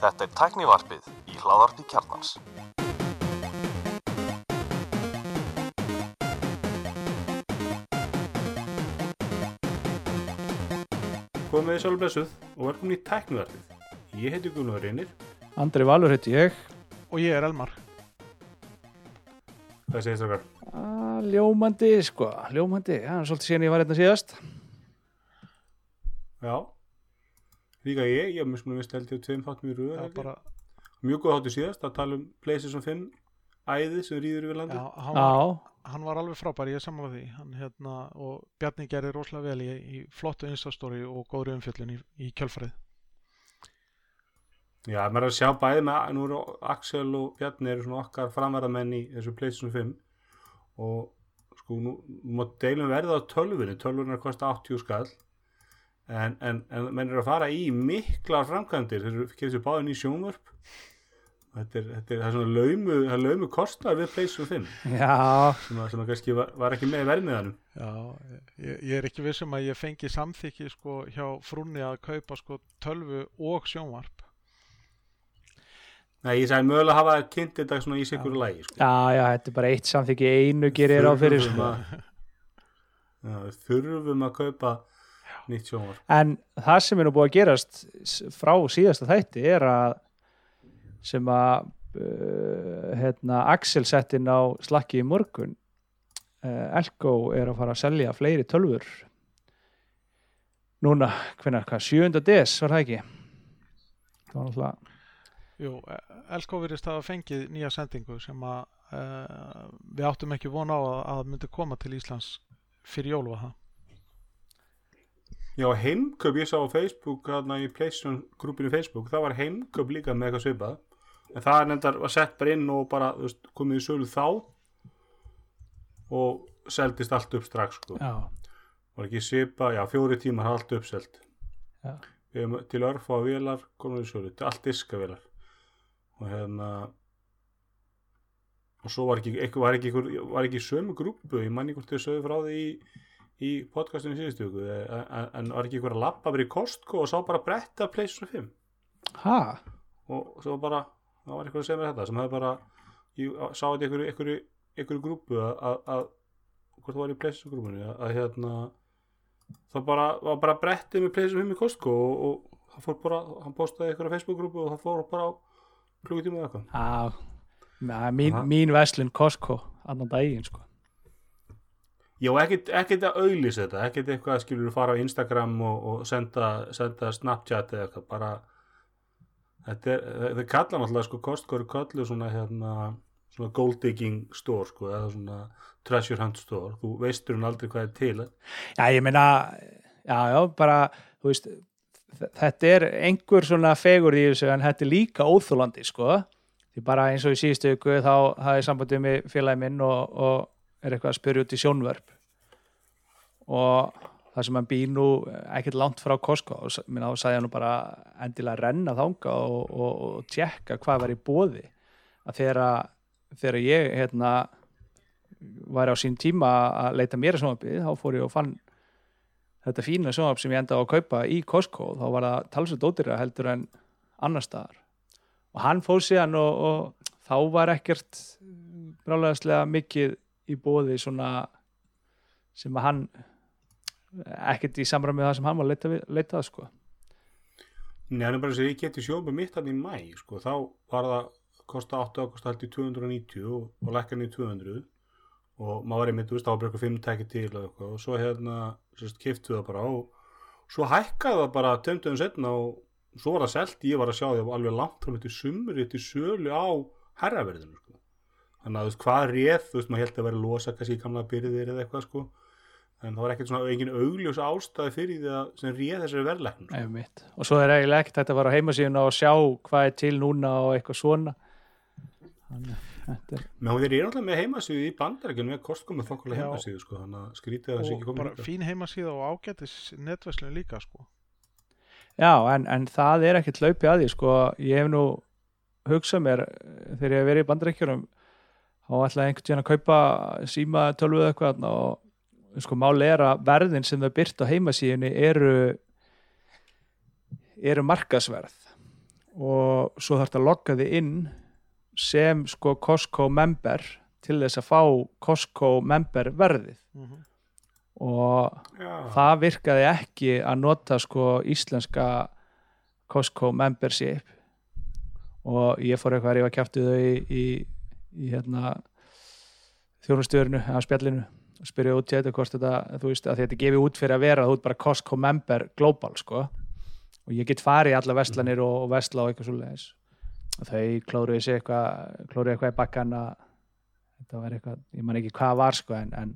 Þetta er tæknivarpið í hláðarpi kjarnans. Komið þið sjálf blessuð og velkomin í tæknivarpið. Ég heiti Gunnar Reynir. Andri Valur heiti ég Og ég er Elmar. Hvað segist okkar? ah, Ljómandi sko, ljómandi Það er svolítið síðan ég var hérna síðast Já. Líka ég, ég hef mjög ég tveim þáttum í röðu. Já, bara, Mjög góð þáttu síðast að tala um PlayStation 5 æðið sem rýður yfir já, landið. hann, var, Já, hann var alveg frábær, ég er saman því. Hann, hérna, og Bjarni gerir rosalega vel í, í flottu instastóri og góðri umfjöllun í, í kjölfarið. Já, maður er að sjá bæði með, nú eru Axel og Bjarni eru svona okkar framverðamenn í þessu PlayStation 5 og sko nú, nú má deilum verða á tölvunni, tölvunni er kosta 80 skall en, en, en menn eru að fara í miklar framkvæmdir, þeir eru kemur sér báðin í sjónvörp þetta er, þetta er, það er svona laumu, það er laumu kostnar við 5 já, sem, sem að kannski var, var ekki með í verðmiðanum Já, ég, ég er ekki vissum að ég fengi samþykki sko hjá frúnni að kaupa sko tölvu og sjónvarp. Nei, ég sagði mögulega að hafa kynnt þetta svona í sikur lægi sko. já, já, þetta er bara eitt samþykki einu gerir á fyrir sko. að- Já, við þurfum að kaupa nýtt sjónvarp En það sem er nú búið að gerast frá síðasta þætti er að sem að uh, hérna, Axel sett inn á slakki í morgun uh, Elko er að fara að selja fleiri tölfur núna, hvenær, hvað, 7. des var það ekki það var náttúrulega Jú, Elko virðist hafa fengið nýja sendingu sem að uh, við áttum ekki von á að, að myndi koma til Íslands fyrir það. Já, heimköp, ég sá á Facebook þarna í PlayStation grúpinu Facebook, það var heimköp líka með eitthvað svipað en það nefndar var sett bara inn og bara þú veist, komið í sölu þá og seldist allt upp strax sko. já, var ekki svipa, já, fjóri tímar allt uppselt Já. við hefum til örfa vélar komið í sölu, til allt diska vélar og hérna og svo var ekki, var ekki, var ekki í sömu grúpu, ég manni hvort þau sögðu frá því í, í podcastinu síðustu viku, en, en var ekki einhver að lappa bara í Costco og sá bara bretta PlayStation 5 ha, og svo bara, það var eitthvað að segja mér þetta sem hefði bara, ég sá þetta einhverju, einhverju, einhverju grúpu að, að, hvort það var í PlayStation grúpunni að, að hérna það bara, var bara brettið með PlayStation 5 í Costco og, og það fór bara, hann postaði einhverja Facebook grúpu og það fór bara á klukkutíma eða eitthvað. Na, mín, mín veslun Costco annan daginn sko Já, ekkert, að auðlýsa þetta, ekkert eitthvað að skilur fara á Instagram og, og senda, senda Snapchat eða eitthvað, bara þetta er, þeir kalla náttúrulega sko eru kallu svona hérna svona gold digging store sko eða svona treasure hunt store, þú veistur hún aldrei hvað er til Já, ég meina, já, já, bara, þú veist, þetta er einhver svona fegur í þessu en þetta er líka óþúlandi, sko. Því bara eins og í síðustu ykkur þá hafði sambandið með félagi minn og, og er eitthvað að spyrja út í sjónvörp. Og það sem hann býr nú ekkert langt frá Costco og minna, þá sagði hann nú bara endilega renna þanga og, og, og tjekka hvað var í bóði. Að þegar, þegar ég, hérna, var á sín tíma að leita mér að sjónvarpið, þá fór ég og fann þetta fína sjónvarp sem ég endaði að kaupa í Costco, þá var það talsveit ódýra heldur en annar staðar og hann fór síðan og, og þá var ekkert brálegaðslega mikið í bóði svona sem að hann ekkert í samræmi það sem hann var að leita, við- leita að sko. Nei, hann er bara að segja, ég geti sjópa mitt hann í mæ sko, þá var það kosta 8 águst allt í 290 og, og lækkan í 200 og maður var einmitt, þú veist, ábyrgur 5 tæki til eitthvað. Og svo hérna, sérst, kiftu það bara og svo hækkaði það bara tömtöðum setna og svo var það selt, ég var að sjá því að alveg langt frá mitt í sumri til sölu á herraverðinu sko. Þannig að þú veist, hvað réð, þú veist, maður held að vera losa kannski í gamla byrðir eða eitthvað sko en það var ekkert svona engin augljós ástæði fyrir því að sem réð þessari verðlæknum sko. Einmitt. og svo er eiginlega ekkert hægt að fara á heimasíðuna og sjá hvað er til núna og eitthvað svona þannig að þetta er Men þeir eru alltaf með heimasíðu í bandarækjunum með kostkomu þokkulega heimasíðu sko, þannig að skrítið að það sé ekki komið bara hingað. fín heimasíða og ágætis netverslun líka sko. Já, en, en það er ekkert hlaupið að því, sko, ég hef nú hugsað mér eh, þegar ég hef verið í bandarækjurum þá ætlaði einhvern tíðan að kaupa síma tölvu eða eitthvað og sko máli er að verðin sem þau byrt á heimasíðunni eru eru markasverð og svo þarf þetta að logga þið inn sem sko Costco member til þess að fá Costco member verðið Mhm. og Já. það virkaði ekki að nota sko íslenska Costco membership og ég fór eitthvað að rífa kjæftu þau í, í, í hérna þjónustöðurinu, eða spjallinu og spyrja út í þetta hvort þetta, þú veist, að þetta gefi út fyrir að vera þú ert bara Costco member global sko. Og ég get farið í alla vestlanir og, og vestla og eitthvað svo leiðis og þau klóruðu sér eitthvað klóruðu eitthvað í bakkan að þetta var eitthvað, ég man ekki hvað var sko en, en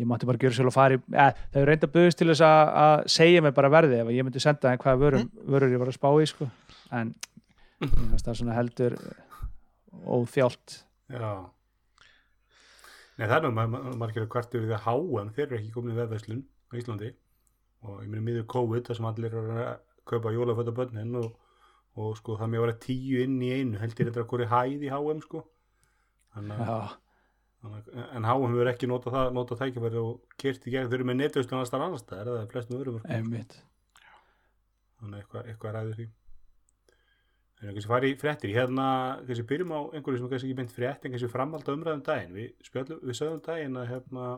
ég mátti bara gjöra svolítið að fara í eða, þau reynda buðist til þess að, að segja mig bara verðið ef ég myndi senda þeim hvaða vörum, vörur ég var að spá í sko. En finnst það svona heldur óþjált Já. Nei, það er nú, ma- ma- margir að yfir því að HM, þeir eru ekki komin í vefverslun á Íslandi. Og ég meina miður COVID þar sem allir eru að kaupa jólaföta bönnin og, og sko það með að vera tíu inn í einu held ég þetta að hvori hæð í HM sko. Þannig að, að en HM hefur ekki notað það, notað tækifæri og kert í gegn, þeir eru með netverslun annars þar annars það er það flestum öðrum þannig að eitthvað, eitthvað ræður því en kannski fari í fréttir. Ég hérna, kannski byrjum á einhverju sem kannski ekki beint frétt en kannski framhald á umræðum daginn. Við, spjöllum, við sögum daginn að hérna,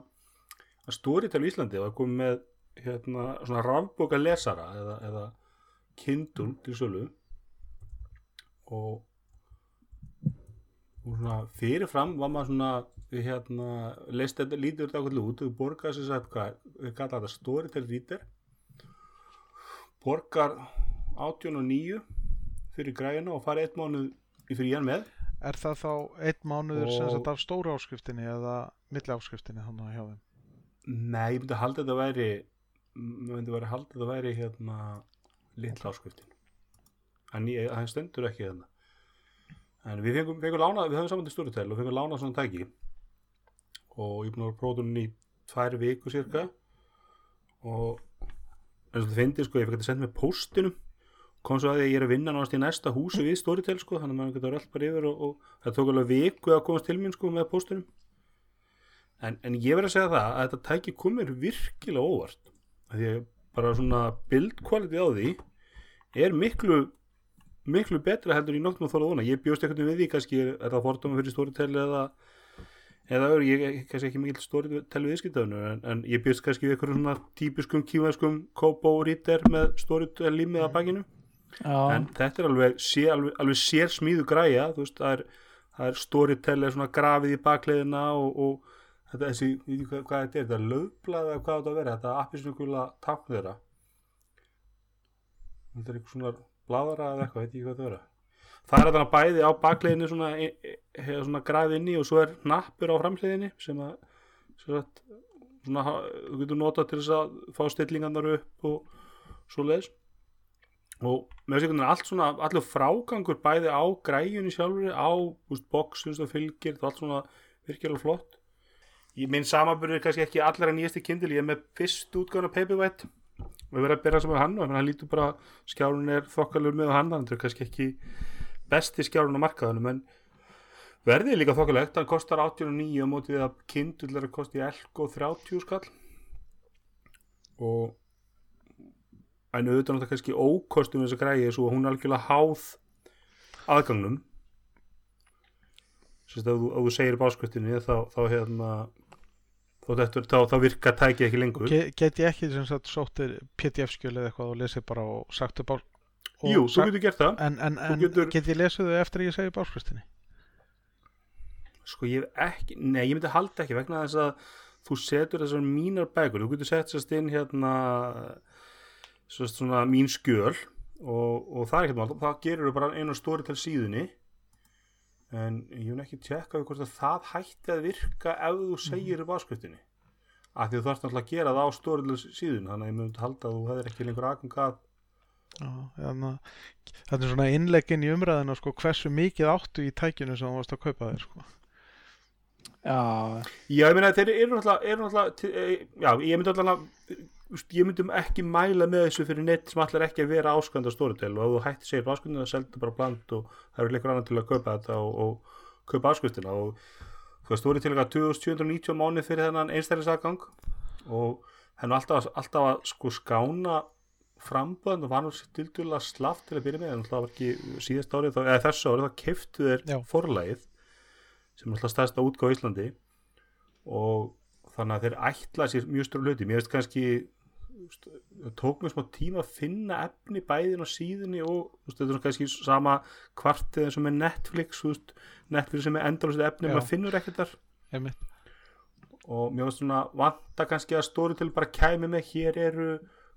að Storytel í Íslandi var komið með hérna, svona rafbóka lesara eða, eða Kindle til sölu. Og og svona fyrirfram var maður svona við hérna, leist þetta lítur þetta okkur út. Og borgaði sér sagt hvað, við kalla þetta Storytel Reader. Borgar 18 og 9 fyrir græjuna og fara eitt mánuð í frían með. Er það þá einn mánuður sem Og- sagt af stóra áskriftinni eða milli áskriftinni þannig hjá þeim? Nei, ég myndi að halda þetta væri ég myndi að halda þetta væri hérna litla áskriftin. En það stendur ekki hérna. En við fengum, fengum lána við höfum saman til Storytel og fengum lána svona tæki. Og ég búin að prófa hún í tvær viku cirka og eins og það finnir sko, ég fekk þetta sendt með póstinum kom svo að ég er að vinna náttúrulega í næsta húsi við Storytel sko, þannig að maður getur öll bara yfir og, og það tók alveg viku að komast til mín sko með póstinum. En, en ég verð að segja það að þetta tæki komir virkilega óvart því að bara svona build quality á því er miklu miklu betra heldur í að þóla vona ég bjóst eitthvað við því, kannski er, það fordóma fyrir Storytel eða eða öðru, ég er kannski ekki mikill Storytel viðskiptöðunur en, en ég bjóst kannski við eitthvað svona típiskum kívarskum Já, en þetta er alveg, sé, alveg, alveg sér smíðu græja veist, það er, er storytel er svona grafið í bakleiðina og, og þetta þessi, ég hvað, hvað þetta er þetta löfblað eða hvað þetta vera þetta er appisnugula tákn þeirra. Þetta er eitthvað svona bladara eða eitthvað, veit ekki hvað þetta vera. Það er þarna bæði á bakleiðinu svona, e, e, e, svona grafið inni og svo er nappur á framhliðinni sem að svona, þú getur notað til þess að fá stillingarnar upp og svo leiðis og með þess að allt svona allur frágangur bæði á græjunni sjálfur á boxum sem fylgir er allt svona virkilega flott. Ég minn samanbyrður kannski ekki allra nýjasti kindil ég er með fyrst útgáðan af Paperwhite. Og við verðum að byrja saman hann og hann lítur bara skjárun er þokkalur með hann það er kannski ekki besti skjárun á markaðunum en verðið er líka þokkalegt. Hann kostar 89 á mótið að kindil er að kosti elko 30 skall. Og en auðvitað náttúrulega kannski ókostum þess að græði svo að hún er algjörlega háð aðgangnum. Sérst, ef, þú, þú segir báskriftinni þá, þá hérna þá, dettur, þá, þá virka tæki ekki lengur. Ge, get ég ekki sem sagt sóttir pdf-skjöl eða eitthvað og lesið bara og sagt upp á og Jú, þú sagt- getur gert það. En, en, þú en getur- get ég lesið þau eftir að ég segi báskristinni? Sko ég ekki, nei ég myndi halda ekki vegna þess að þú setur þessar mínar bækur, þú getur sett sérst inn hérna svona mín skjöl og, og það er ekkert mál, það gerur bara einu stóri til síðunni en ég hef ekki tjekkað hvort að það hætti að virka ef þú segir upp áskriftinni. Af því þú þarfst náttúrulega að gera það á stóri til síðun þannig að ég myndi halda að þú hefur ekki lengur aðgang að. Já, þannig að þetta er svona innleggin í umræðina sko, hversu mikið áttu í tækinu sem þú varst að kaupa þér sko. já, Já, ég meina þeir eru náttúrulega, eru náttúrulega til- eh, já, ég myndi náttúrulega úst, ég myndi ekki mæla með þessu fyrir neitt sem allar ekki að vera áskand á Storytel og ef þú hætti segir áskandinu það seldu bara bland og það eru leikur annar til að kaupa þetta og, og kaupa áskandina og það Storytel er 2790 mánu fyrir þennan einstæðisafgang og henni alltaf, alltaf að sko skána framböðan það var nú stildulega slaft til að byrja með. En það var ekki síðast árið, þá, eða þessu árið þá keiftu þeir Já. forlægið sem er alltaf stærsta útgáð í Íslandi. Og þannig að þeir ætla sér mjög stóru hluti. Mér veist kannski tók mér smá tíma að finna efni bæðin á síðunni og veist, þetta er kannski sama kvartið eins og með Netflix veist, Netflix sem er endalust efni maður finnur ekkert þar. Og mér finnst svona vanta kannski að stóri til bara kæmi með hér eru,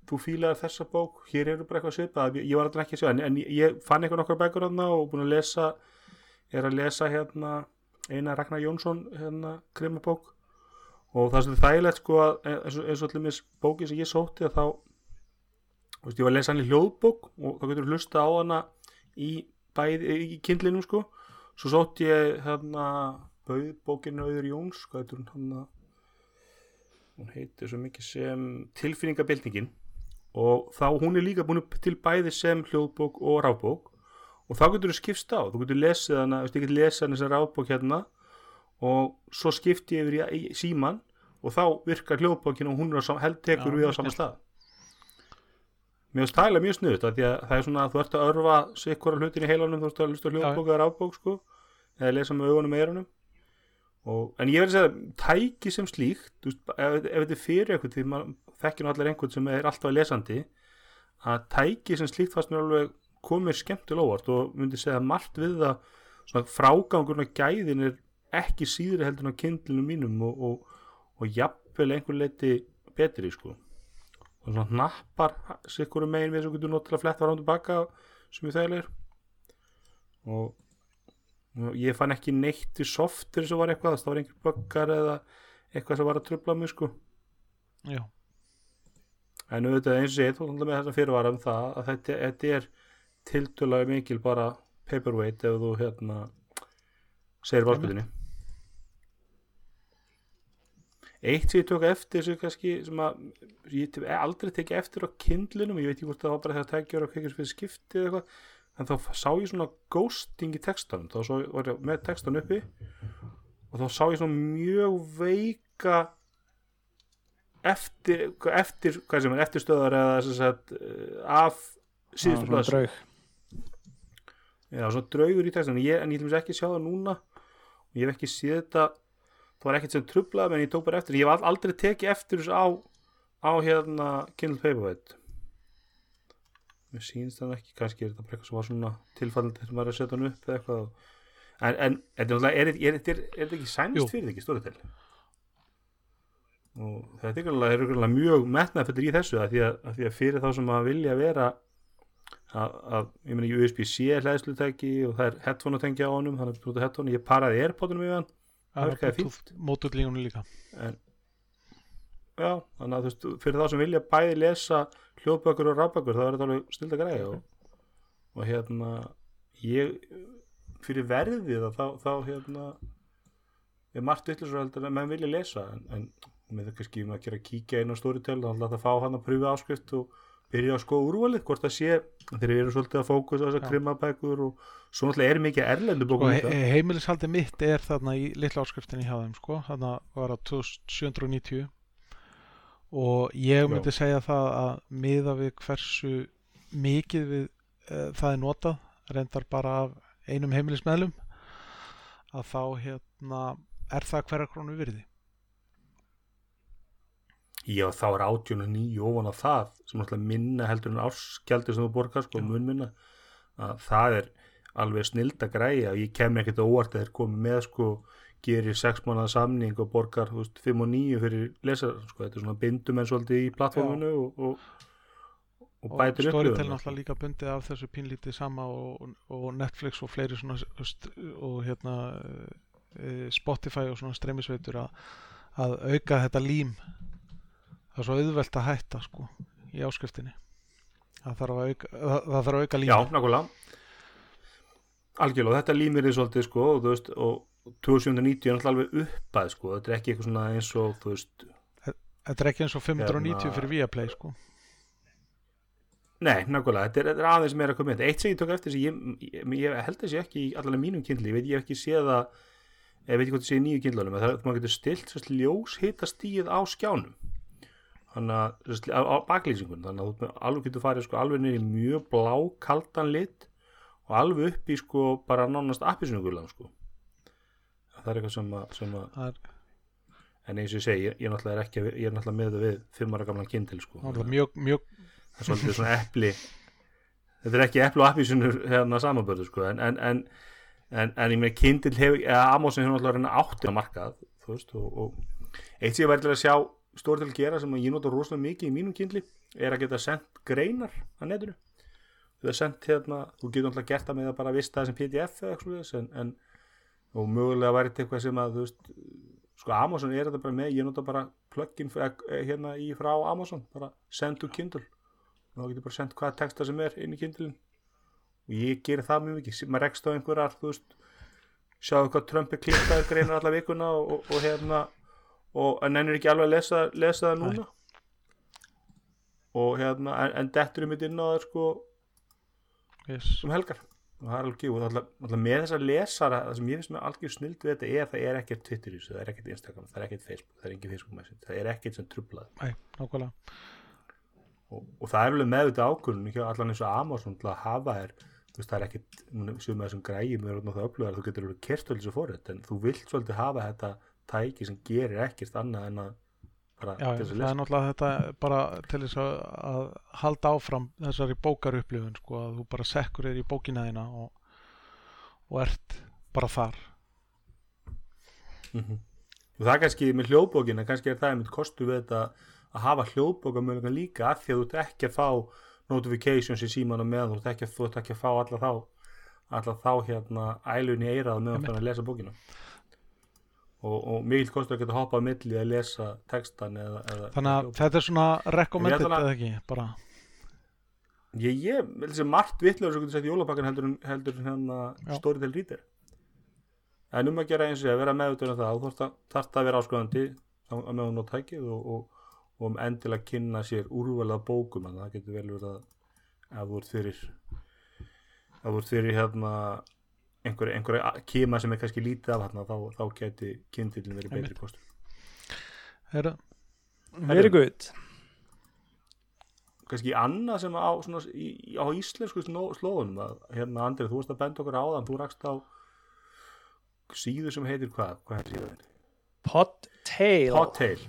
þú fílaðar þessa bók hér eru bara eitthvað svipað, ég var alltaf ekki að sjá en, en ég fann eitthvað nokkar bækur þarna og búin að lesa er að lesa hérna eina Ragnar Jónsson hérna krimabók og það er þægilegt sko að eins og, eins og allir mis bóki sem ég sótti að þá veist, ég var að lesa hann í hljóðbók og þá getur hlusta á hana í, bæði, í kindlinum sko. Svo sótti ég hérna bauð bókinu Auður Jóns hvað heitur hún hann hún heitir svo mikið sem tilfinningabildingin og þá hún er líka búin til bæði sem hljóðbók og rábók og þá getur þú skipst á, þú getur lesið hana þú getur lesið hana sem rábók hérna og svo skipti ég yfir í, síman og þá virkar hljóðbókin og hún held tekur Já, við á sama stað. Mér finnst það mjög snuðut því að það er svona að þú ert að örfa sikkvara hlutin í heilanum, þú ert að hlusta hljóðbók eða rábók sko, eða lesa með augunum og, en ég að segja tæki sem slíkt veist, ef, ef þetta er fyrir eitthvað því maður þekkir nú allir einhvern sem er alltaf lesandi að tæki sem slíkt fannst mér alveg komið skemmtilega óvart og myndi segja margt við það svona frágangurinn og gæðin er ekki síðri heldur en á kindlinu mínum og, og, og jafnvel einhver leiti betri sko. Og svona hnappar sikkurum megin við sem getur notilega flett var án tilbaka sem ég þægilegir. Og og ég fann ekki neitt í softir sem var eitthvað, það var einhver böggar eða eitthvað sem var að trubla mig sko. Já, en auðvitað eins og ég tók með þessa fyrirvara um það að þetta, þetta er tiltölulega mikil bara paperweight ef þú hérna segir valkutinni eitt sem ég tók eftir sem kannski sem að ég hef aldrei tekið eftir á kindlinum ég veit ekki hvort það var bara þegar tækjur á kveikjur fyrir skipti eða eitthvað en þá sá ég svona ghosting í textanum. Þá svo var ég með textan uppi og þá sá ég svona mjög veika eftir, eftir hvað sem er eftirstöðar eða sem sagt eh, af síðustu svona blaðs draug. Já, svona draugur í textan ég, en ég ætlum ekki að sjá það núna og ég hef ekki séð þetta það var ekkert sem trublaði menn ég tók bara eftir ég al- aldrei tekið eftir þessu á á hérna Kindle Paperwhite mér sýnst það ekki. Kannski er þetta bara eitthvað sem var svona tilfallandi þegar maður að setja hann upp eða eitthvað. En, en þetta er, er, er, er, er þetta ekki sænst Jú. fyrir því ekki stóri til? Og þetta er greinlega mjög metnaðfællir í þessu að því að, að því að fyrir þá sem að vilja vera að, að ég meina í USB-C hlæðslutæki og það er headphone að tengja á honum þannig að headphone, ég paraði airpodunum við hann það virkaði fínt. mótullígunum líka. En já, þannig að þú veist, fyrir þá sem vilja bæði lesa hljóðbökur og rafbökur þá er þetta alveg stilda græði og, og hérna ég fyrir verðið þá, þá, þá hérna er margt yllisur heldur en menn vilja lesa en, en með það kannski um að gera kíkja inn á Storytel þá ætla það að fá hann að pröfu áskrift og byrja að skoða úrvalið hvort það sé þeir eru svolítið að fókusa á þessar Já. krimabækur og svo náttúrulega er mikið erlendu og bókum líka. he- heimilishaldi mitt er þarna í litla áskriftinni hjá þeim sko, þarna var á 2790 og ég myndi segja það að miða við hversu mikið við uh, það er notað reyndar bara af einum heimilismeðlum að þá hérna er það hverja krónu virði Já, þá er 89 ofan á það sem náttúrulega minna heldur en árskjaldir sem þú borgar, sko, mun minna að það er alveg snild að græja. Og ég kem ekkert óvart að þeir komi með, sko, gerir 6 mánuða samning og borgar, þú veist, 5 og 9 fyrir lesar, sko, þetta er svona bindum en svolítið í plattforminu og, og, og og bætir Storytel upplifun, náttúrulega líka bundið af þessu pínlítið sama og, og Netflix og fleiri svona og hérna eh, Spotify og svona streymisveitur að auka þetta lím það er svo auðvelt að hætta sko í áskriftinni. Það þarf að auka, það, þarf að auka lím Já, nákvæmlega. Algjörlega, þetta límir þið svolítið, sko, og veist, og 2090 er alveg uppað, sko, þetta er ekki eitthvað svona eins og, veist, þetta er ekki eins og 590 Hérna- fyrir Viaplay sko. Nei, nákvæmlega, þetta er, þetta er aðeins meira að koma með Eitt sem ég tók eftir sem ég, ég, ég held þessi ekki í allavega mínum kindli, ég veit ég ekki séð það ég veit ekki hvort það sé í nýju kindlunum það er að maður getur stilt ljós hitastíð á skjánum þannig að baklýsingun þannig að þú með- alveg getur farið sko alveg niður í mjög blá kaldan lit og alveg upp í sko bara nánast appisnugulan sko. Það er eitthvað sem að, sem að er, en eins og ég segi, ég, ég, náttúrulega er ekki ég er náttúrulega með það við fimm ára gamlan kindil sko. Mjög, mjög það er svolítið svona epli. Þetta er ekki epli og appisunur hérna samanbörðu sko. En, en, en, en, en ég meina kindil hefur eða Amazon hefur náttúrulega áttir að markað veist og, og eitt sem ég væri til að sjá stóri til að gera sem að ég nota rosalega mikið í mínum kindli er að geta sendt greinar á netinu. Þú er sendt hérna, þú getur náttúrulega gert það með að bara vista það sem pdf eða eitthvað svoleiðis, en, en og mögulega væri þetta eitthvað sem að þú veist sko Amazon er þetta bara með ég nota bara plugin f- eh, hérna í frá Amazon bara send to Kindle. Og þá getur bara sendt hvaða texta sem er inn í Kindle og ég ger það mjög mikið maður rekst á einhverjar þú veist sjáðu hvað Trump er klikkaður greinar alla vikuna og, og, og hérna og en ennur ekki alveg að lesa, lesa það núna. Og hérna en, en dettur um þetta inn á það sko yes. um helgar. Og það er alveg og alltaf, alltaf með þessa lesara það sem ég finnst með algjör snild við þetta er það er ekkert Twitter í þessu, það er ekkert Instagram það er ekkert Facebook, það er engin Facebook message það er ekkert sem trublað Æ, og, og það er alveg meðvitað ákvörðun hjá allan eins og Amazon til að hafa þér þú veist það er ekkert sem þessum græjum er það upplöðar, þú getur alveg kertölu svo fórið en þú vilt svolítið hafa þetta tæki sem gerir ekkert annað en að bara Já, til þess að það er lesa. náttúrulega þetta bara til þess að, að halda áfram þessari bókarupplifun sko, að þú bara sekkur þér í bókina þína og, og ert bara þar. Mhm. og það kannski með hljóðbókina kannski er það einmitt kostu við þetta að hafa hljóðbókamögulega líka af því að þú ert ekki að fá notifications í símanum meðan þú ert ekki, ekki að fá alla þá alla þá hérna ælun í eirað meðan þú ert að lesa bókina og, og mikill kostu að geta hoppað á milli að lesa textan eða, eða þannig að þetta er svona recommended að- eða ekki bara, ég, ég, þessi margt vitlega sem getur sett í jólapakkan heldur, en- heldur en hérna Já. Storytel Reader. En um að gera eins og að vera meðutur um það þú þarft að, þarft að vera áskoðandi á á meðan þú nót tækið og, og, og um endilega kynna sér úrvalað bókum en það getur vel verið að ert fyrir ef þú ert fyrir hérna einhverja einhver kima sem er kannski lítið af hérna þá, þá geti kynntilin verið betri kostur. Er, Very good. Kannski annað sem á, svona, í, á íslensku slóðunum að hérna Andrið, þú varst að benda okkur á þann þú rakst á síðu sem heitir hvað, hvað heitir síðan? Podtail Podtail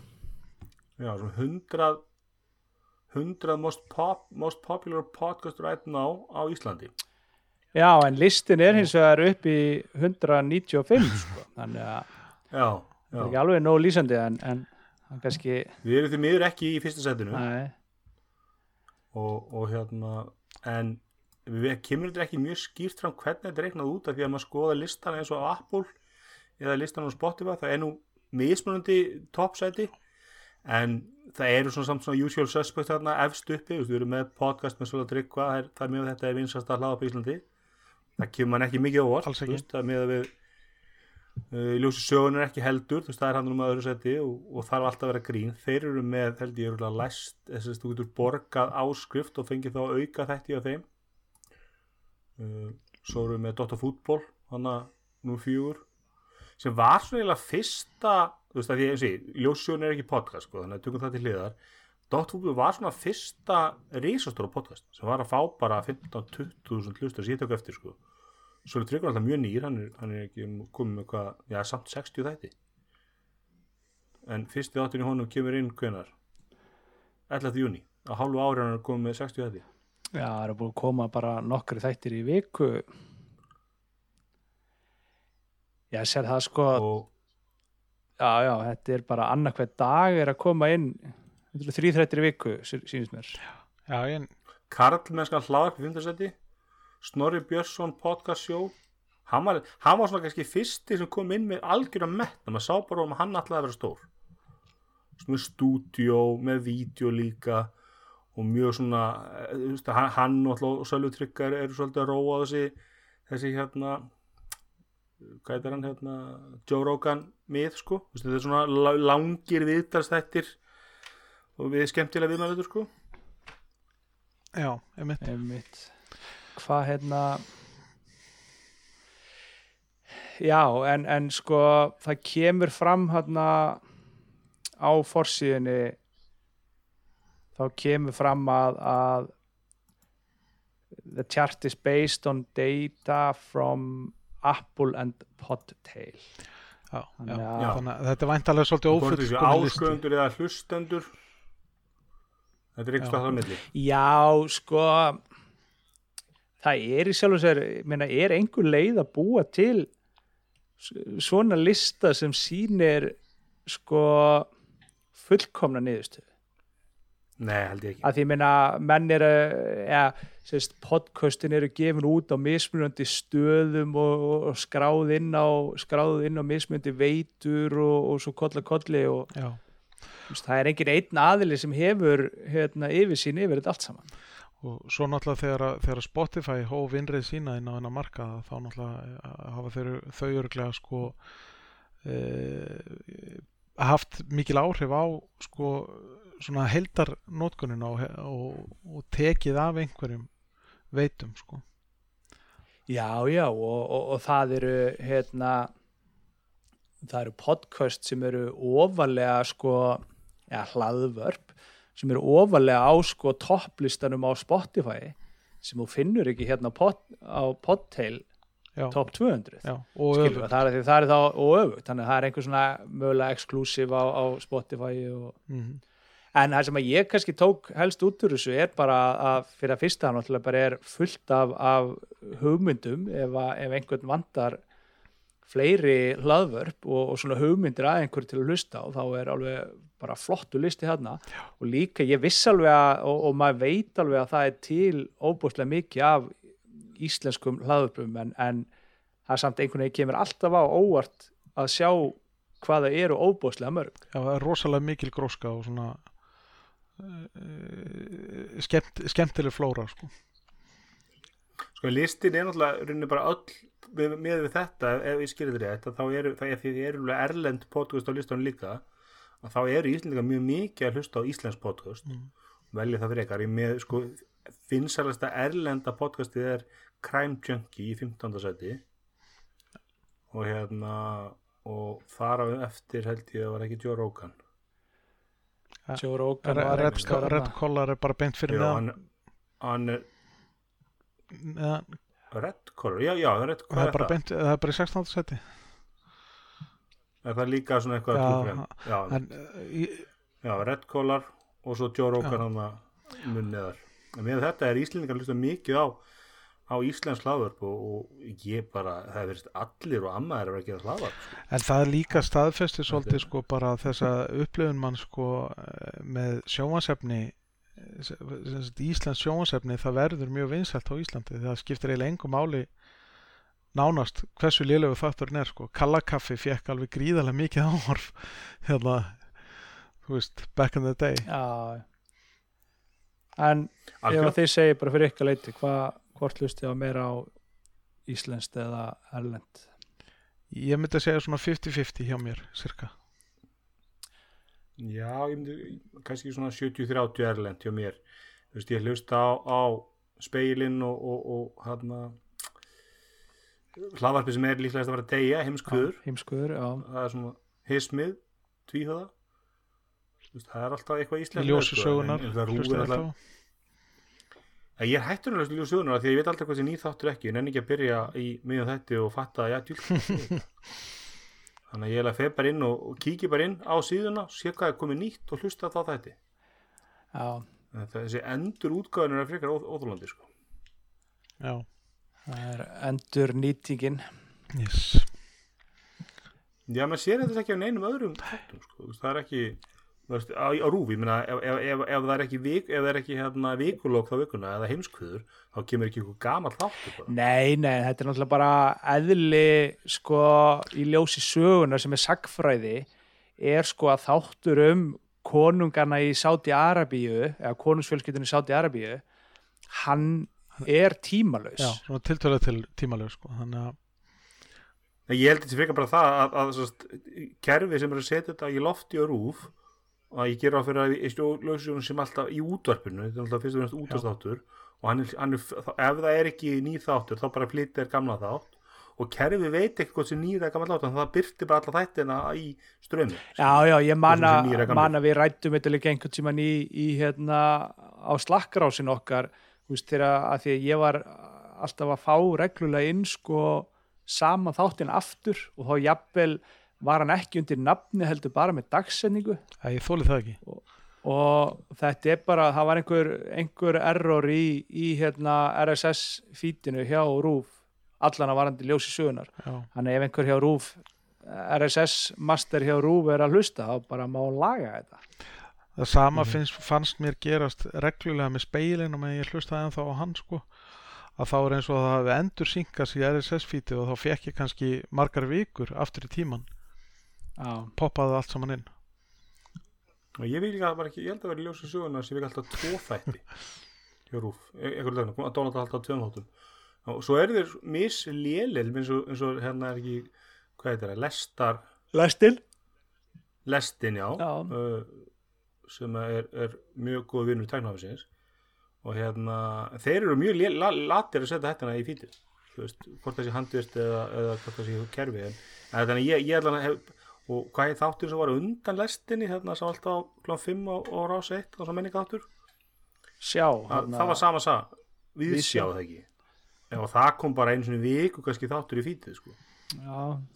já, svona hundrað hundrað most, pop, most popular podcast right now á Íslandi Já, en listin er hins vegar upp í 195 sko. þannig að já, það er ekki alveg nóg lýsandi en, en kannski við erum því miður ekki í fyrsta setinu og, og hérna en við kemur þetta ekki mjög skýrt fram hvernig þetta er reiknað út? Af því að maður skoða listan eins og á Apple eða listan á Spotify það er nú mismunandi toppsæti en það eru svona samt svona usual suspect þarna efst uppi, við erum með podcast með svolítið tryggva, það er, mjög þetta er vinsast að hlaða på Íslandi það kemur mann ekki mikið ekki. það er með að við uh, ljósi sögun er ekki heldur þú veist, það er hann um öðru seti og, og þarf alltaf að vera grín. Þeir eru með, held ég, læst þess að þú getur borgað áskrift og fengið þá auka þætti á þeim. Uh, svo erum við með Dota Fútból hann að nú fjögur sem var svona eiginlega fyrsta þú veist að því að ég sé, ljósjón er ekki podcast sko, þannig að tökum það til hliðar. Dota Fútból var svona fyrsta risastóra podcast sem var að fá bara 15-20.000 hlustar tök eftir sko svo er Tryggvar alltaf mjög nýr, hann er, hann er ekki komið með hvað, já samt 60 þætti. En fyrsti þáttin í honum kemur inn hvenar 11. júni, á hálfu ári hann er komið með 60 þætti. Já, það eru búin að koma bara nokkri þættir í viku. Já, sér það sko. Og já, já, þetta er bara annarkvæð dag er að koma inn. Þrý þrættir í viku, sí- sýnist mér. Já, ég, Karl mennskan hlaðarp í fymtasetti Snorri Björnsson podcast show. Hann var, hann var svona kannski fyrsti sem kom inn með algjöra metna maður sá bara um að hann ætlaði að vera stór. Svona stúdíó með vídeo líka og mjög svona eh, hann, hann og alltaf Sölvi Tryggar eru svolítið að róa þessi þessi hérna hvað heitir hann hérna Joe Rogan mið sko. Þetta er svona la- langir viðtalstættir og við skemmtilega viðmæður sko. Já, einmitt. Einmitt. Hvað hérna Já, en, en sko það kemur fram hérna á forsíðinni þá kemur fram að, að the chart is based on data from Apple and Podtail Já, já. Að- Þannig að þetta er væntalega svolítið listi. ásköfundur eða hlustendur þetta er Já. einhvers stað það milli Já, sko það er í sjálf og sér ég meina, er einhver leið að búa til svona lista sem sýnir sko fullkomna niðurstöðu? Nei, held ég ekki. Að því ég meina menn eru ja, sérst, podcastin eru gefin út á mismunandi stöðum og, og, og skráð inn á skráð inn á mismunandi veitur og, og svo kolla kolli og Já, það er engin einn aðili sem hefur hérna, yfir sín yfir þetta allt saman og svo náttúrulega þegar, þegar Spotify hóf innreið sína inn á hennar marka þá náttúrulega hafa þeir, þau örglega sko e, haft mikil áhrif á sko svona heldar nótkunin og, og, og tekið af einhverjum veitum sko. Já, já, og, og það eru hérna það eru podcast sem eru ofalega sko, ja, hlaðvörp sem eru ofalega á sko topplistanum á Spotify sem þú finnur ekki hérna á, pod, á Podtail top 200 já, og öfugt. það er, það er þá og öfugt þannig að það er einhver svona mögulega exclusive á, á Spotify og Mhm. En það sem að ég kannski tók helst út úr þessu er bara að fyrir að fyrsta náttúrulega bara er fullt af, af hugmyndum ef, að, ef einhvern vantar fleiri hlaðvörp og, og svona hugmyndir að einhverju til að hlusta og þá er alveg bara flottu listi hérna og líka ég viss alveg að og, og maður veit alveg að það er til óbúslega mikið af íslenskum hlaðvörpum en, en það er samt einhvern veginn kemur alltaf á óvart að sjá hvaða eru óbúslega mörg. Já, það er rosalega mikil gróska og svona uh, skemmt, skemmtileg flóra sko. Sko listin er náttúrulega bara öll með, með við þetta, ef ég skilur þetta rétt að þá eru, það er því alveg erlend podcast á listanum líka, að þá eru Íslandingar mjög mikið að hlusta á Íslands podcast Mm. velja það frekar ég með sko finnsalasta erlenda podcastið er Crime Junkie í 15. seti og hérna og þar á eftir held ég að var ekki Joe Rogan Joe Rogan var Red. Collar er bara beint fyrir neðan hann, hann er Red Collar, já, já, Red það Collar er bara beint, það er bara í 16. seti Er það líka svona eitthvað Já, já, en í- já, Red Collar og svo Joe Rogan hann að mun neðar en með þetta er Íslendingar hlusta mikið á á Íslands hlaðvörp og, og ég bara, það er verið allir og amma er að gera hlaðvörp sko. En það er líka staðfesti svolítið sko bara þessa upplifun mann sko eh, með sjónvansefni Íslands sjónvansefni það verður mjög vinsælt á Íslandi. Það skiptir eiginlega engum máli nánast hversu lélegu þátturinn er sko. Kallakaffi fekk alveg gríðarlega mikið áhorf hérna þú veist, back in the day. Já En ef Algjör- að þið segir bara fyrir ykkur leiti hvað, hvort hlustið á meira á íslenskt eða erlend ég myndi að segja svona 50-50 hjá mér cirka já, ég myndi kannski svona 70-30 erlend hjá mér. Þú veist, ég hlusta á, á speilin og, og, og hérna hlaðvarpi sem er líklegast að vera að deyja, heimskvöður Heimskuður, já. Það er svona hismið, tvíhöða. Þú veist, það er alltaf eitthvað í íslenskt ljósi sögunar en, en það hlusta rúður alltaf. Ég er hættur að hlusta í ljósi sögunar því að ég veit alltaf hvað sem nýþáttur ekki. En enn ekki að byrja í miðjum þetta og fatta já, djúl þannig að ég er að feð bara inn og, og kíki bara inn á síðuna sé hvað er komið nýtt og hlusta þá þetta Já, þessi endur útgáðunir er frekar óþ- óþolandi sko. já, það er endur nýtingin yes. Já, maður sér þetta ekki á neinum öðrum sko. Það er ekki veist, á, á rúfi, ég meina, ef, ef, ef, ef það er ekki, vik, ef það er ekki hérna, vikulók þá vikuna eða heimskvöður, þá kemur ekki eitthvað gamall þáttur bara. Nei, nei, þetta er náttúrulega bara eðli sko í ljósi sögunar sem er sagfræði er sko að þáttur um konungana í Sáti Arabíu eða konungsfjölskyldunni í Sáti Arabíu hann er tímalaus já, svona tiltölu til tímaleg sko þannig að ég held þetta frekar bara það að, að, að kerfi sem er að setja þetta í lofti og rúf að ég gera á fyrir að í stjórnlössunum sem alltaf í útvarpinu, þetta er alltaf fyrst og fremst útvarstáttur og hann er, hann er, ef það er ekki ný þáttur þá bara flyttir gamla þátt. Og kerfi veit hvort sem nýra er gammal átt það byrti bara alla þættina í strömi Já, já, ég manna, við rættum þetta líka einhvern tíman í, í hérna á slakkrásin okkar. Þú veist, þegar að því að ég var alltaf að fá reglulega inn sko sama þáttinn aftur og þá jafnvel var hann ekki undir nafni heldur bara með dagsetningu. Æ, ég þóli það ekki. Og þetta er bara, það var einhver, einhver error í, í hérna RSS fítinu hjá RÚF allan að varandi ljósi sögunar þannig ef einhver hjá RÚF RSS master hjá RÚF er að hlusta þá bara má laga þetta. Það sama Mhm. finnst, fannst mér gerast reglulega með speilin og meðan ég hlustaði ennþá á hann sko að þá er eins og það hafi endur synkast í RSS-fíti og þá fekk ég kannski margar vikur aftur í tíman poppaði allt saman inn. Og ég vil líka bara ekki, ég held að vera í ljósa söguna sem við alltaf tvo þætti hjá Rúf, e- einhverju dagna, að Donald alltaf tveim þáttum. Og svo er þeir mislélir eins og, eins og hérna er ekki hvað heitir það, lestar. Lestin? Lestin já, Já. Uh, sem er, er mjög góð vinnur tæknafisins og hérna þeir eru mjög la, latir að setja hættina í fítið þú veist, hvort það sé handvist eða, eða hvort það sé kerfi en, en þannig að ég, ég allan hef og hvað er þáttur sem var undan lestinni hérna sem alltaf kl. 5 og, og rás 1 og svo menninga þáttur Sjá, það, hérna, það var sama sag við Viðsjá. sjáðu það ekki og það kom bara einu svona viku kannski þáttur í fítið sko.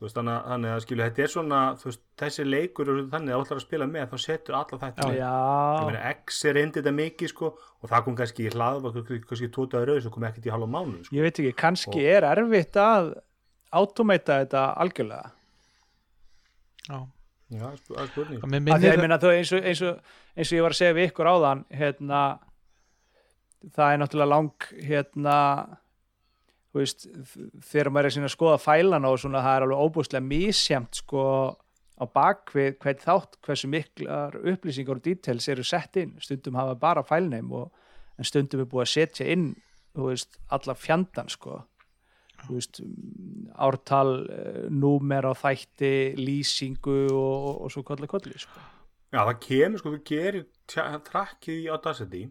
veist, þannig, að- þannig að skilu þetta er svona veist, þessi leikur er þannig að ætlar að spila með þá setur alla þetta X er reyndið þetta mikið sko og það kom kannski í hlað kannski tótaði rauð svo kom ekkert í halva mánu sko. ég veit ekki, kannski Og- er erfitt að automata þetta algjörlega Já, já, það er er spurning. Meina þú eins og, eins, og, eins og ég var að segja við ykkur áðan hérna það er náttúrulega lang hérna þú veist, þegar maður er að skoða fælana og svona það er alveg óbúslega mísjamt sko á bakvið hvern þátt hversu miklar upplýsingar og details eru sett inn. Stundum hafa bara fælneim og en stundum er búið að setja inn þú veist, alla fjandan sko veist, ártal eh, númer á þætti lýsingu og, og svo kolli kolli sko. já, það kemur sko, þú gerir trakkið í Audacity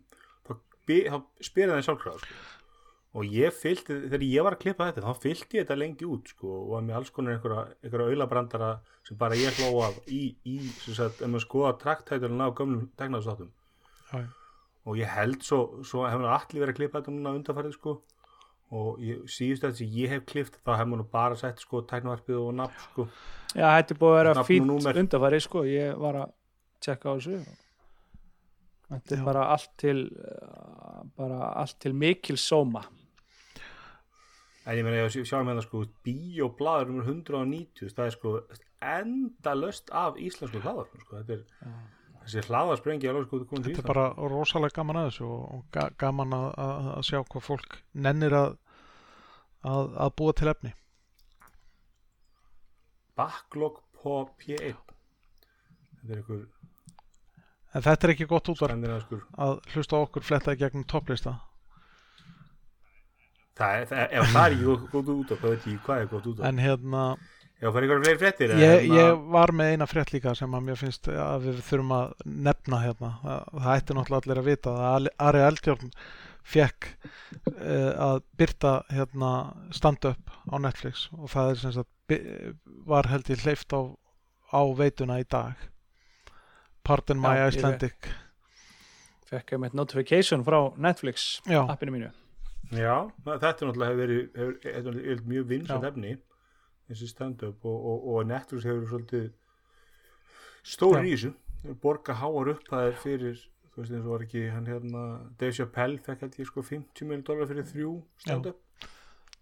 þá, þá spyrir það sjálfkrafa sko. og ég fylgdi, þegar ég var að klippa þetta þá fylgdi ég þetta lengi út sko, og var með alls konar einhverja, einhverja auðlabrandara sem bara ég hló af í, í sem sagt, ef maður skoða trakktæturinn á gömlum já. og ég held svo, svo hefur allir verið að klippa þetta núna undanfærið sko og síðust þetta sem ég hef klift þá hefur maður bara sett sko tæknavarpið og nafn sko. Já, þetta er búið að vera fínt undarfæri sko, ég var að tjekka á þessu. Þetta er Já. bara allt til uh, bara allt til mikil sóma. En ég meina, ég sjá með það sko, bíoblaður nummer 190, það er sko endalöst af íslensku hlaðarpum, sko, þetta er, þessi hlaðarsprengi alveg sko, Þetta er bara rosalega gaman að þessu og, og ga gaman að, að, að sjá hvað fólk nennir að, að, að búa til efni. Backlog på P1, þetta er einhver En þetta er ekki gott útvarp að hlusta okkur fletta í gegnum topplista. það er, það, ef það er ekki gott- gott út af, það veit ég hvað er gott út af, En hérna, ef það er einhverja fleiri fréttir, ég, hérna- ég var með eina frétt líka sem að mér finnst að við þurfum að nefna hérna. Það, ætti náttúrulega allir að vita að Ari Eldjórn fekk uh, að byrta hérna stand-up á Netflix og það er sem sagt var held ég hleyft á, á veituna í dag. Pardon my Já, ég Icelandic. Fekk ég með notification frá Netflix Já, appinu mínu. Já, þetta er náttúrulega hefur verið, hefur, hefur, hefur mjög vinsað Já. efni þessi stand-up og, og, og Netflix hefur svolítið stóri í þessu. Borga háar upphæðir fyrir þú veist eins og var ekki hann hérna Dave Chappelle fekk held ég sko 50 miljonar dólar fyrir þrjú stand-up.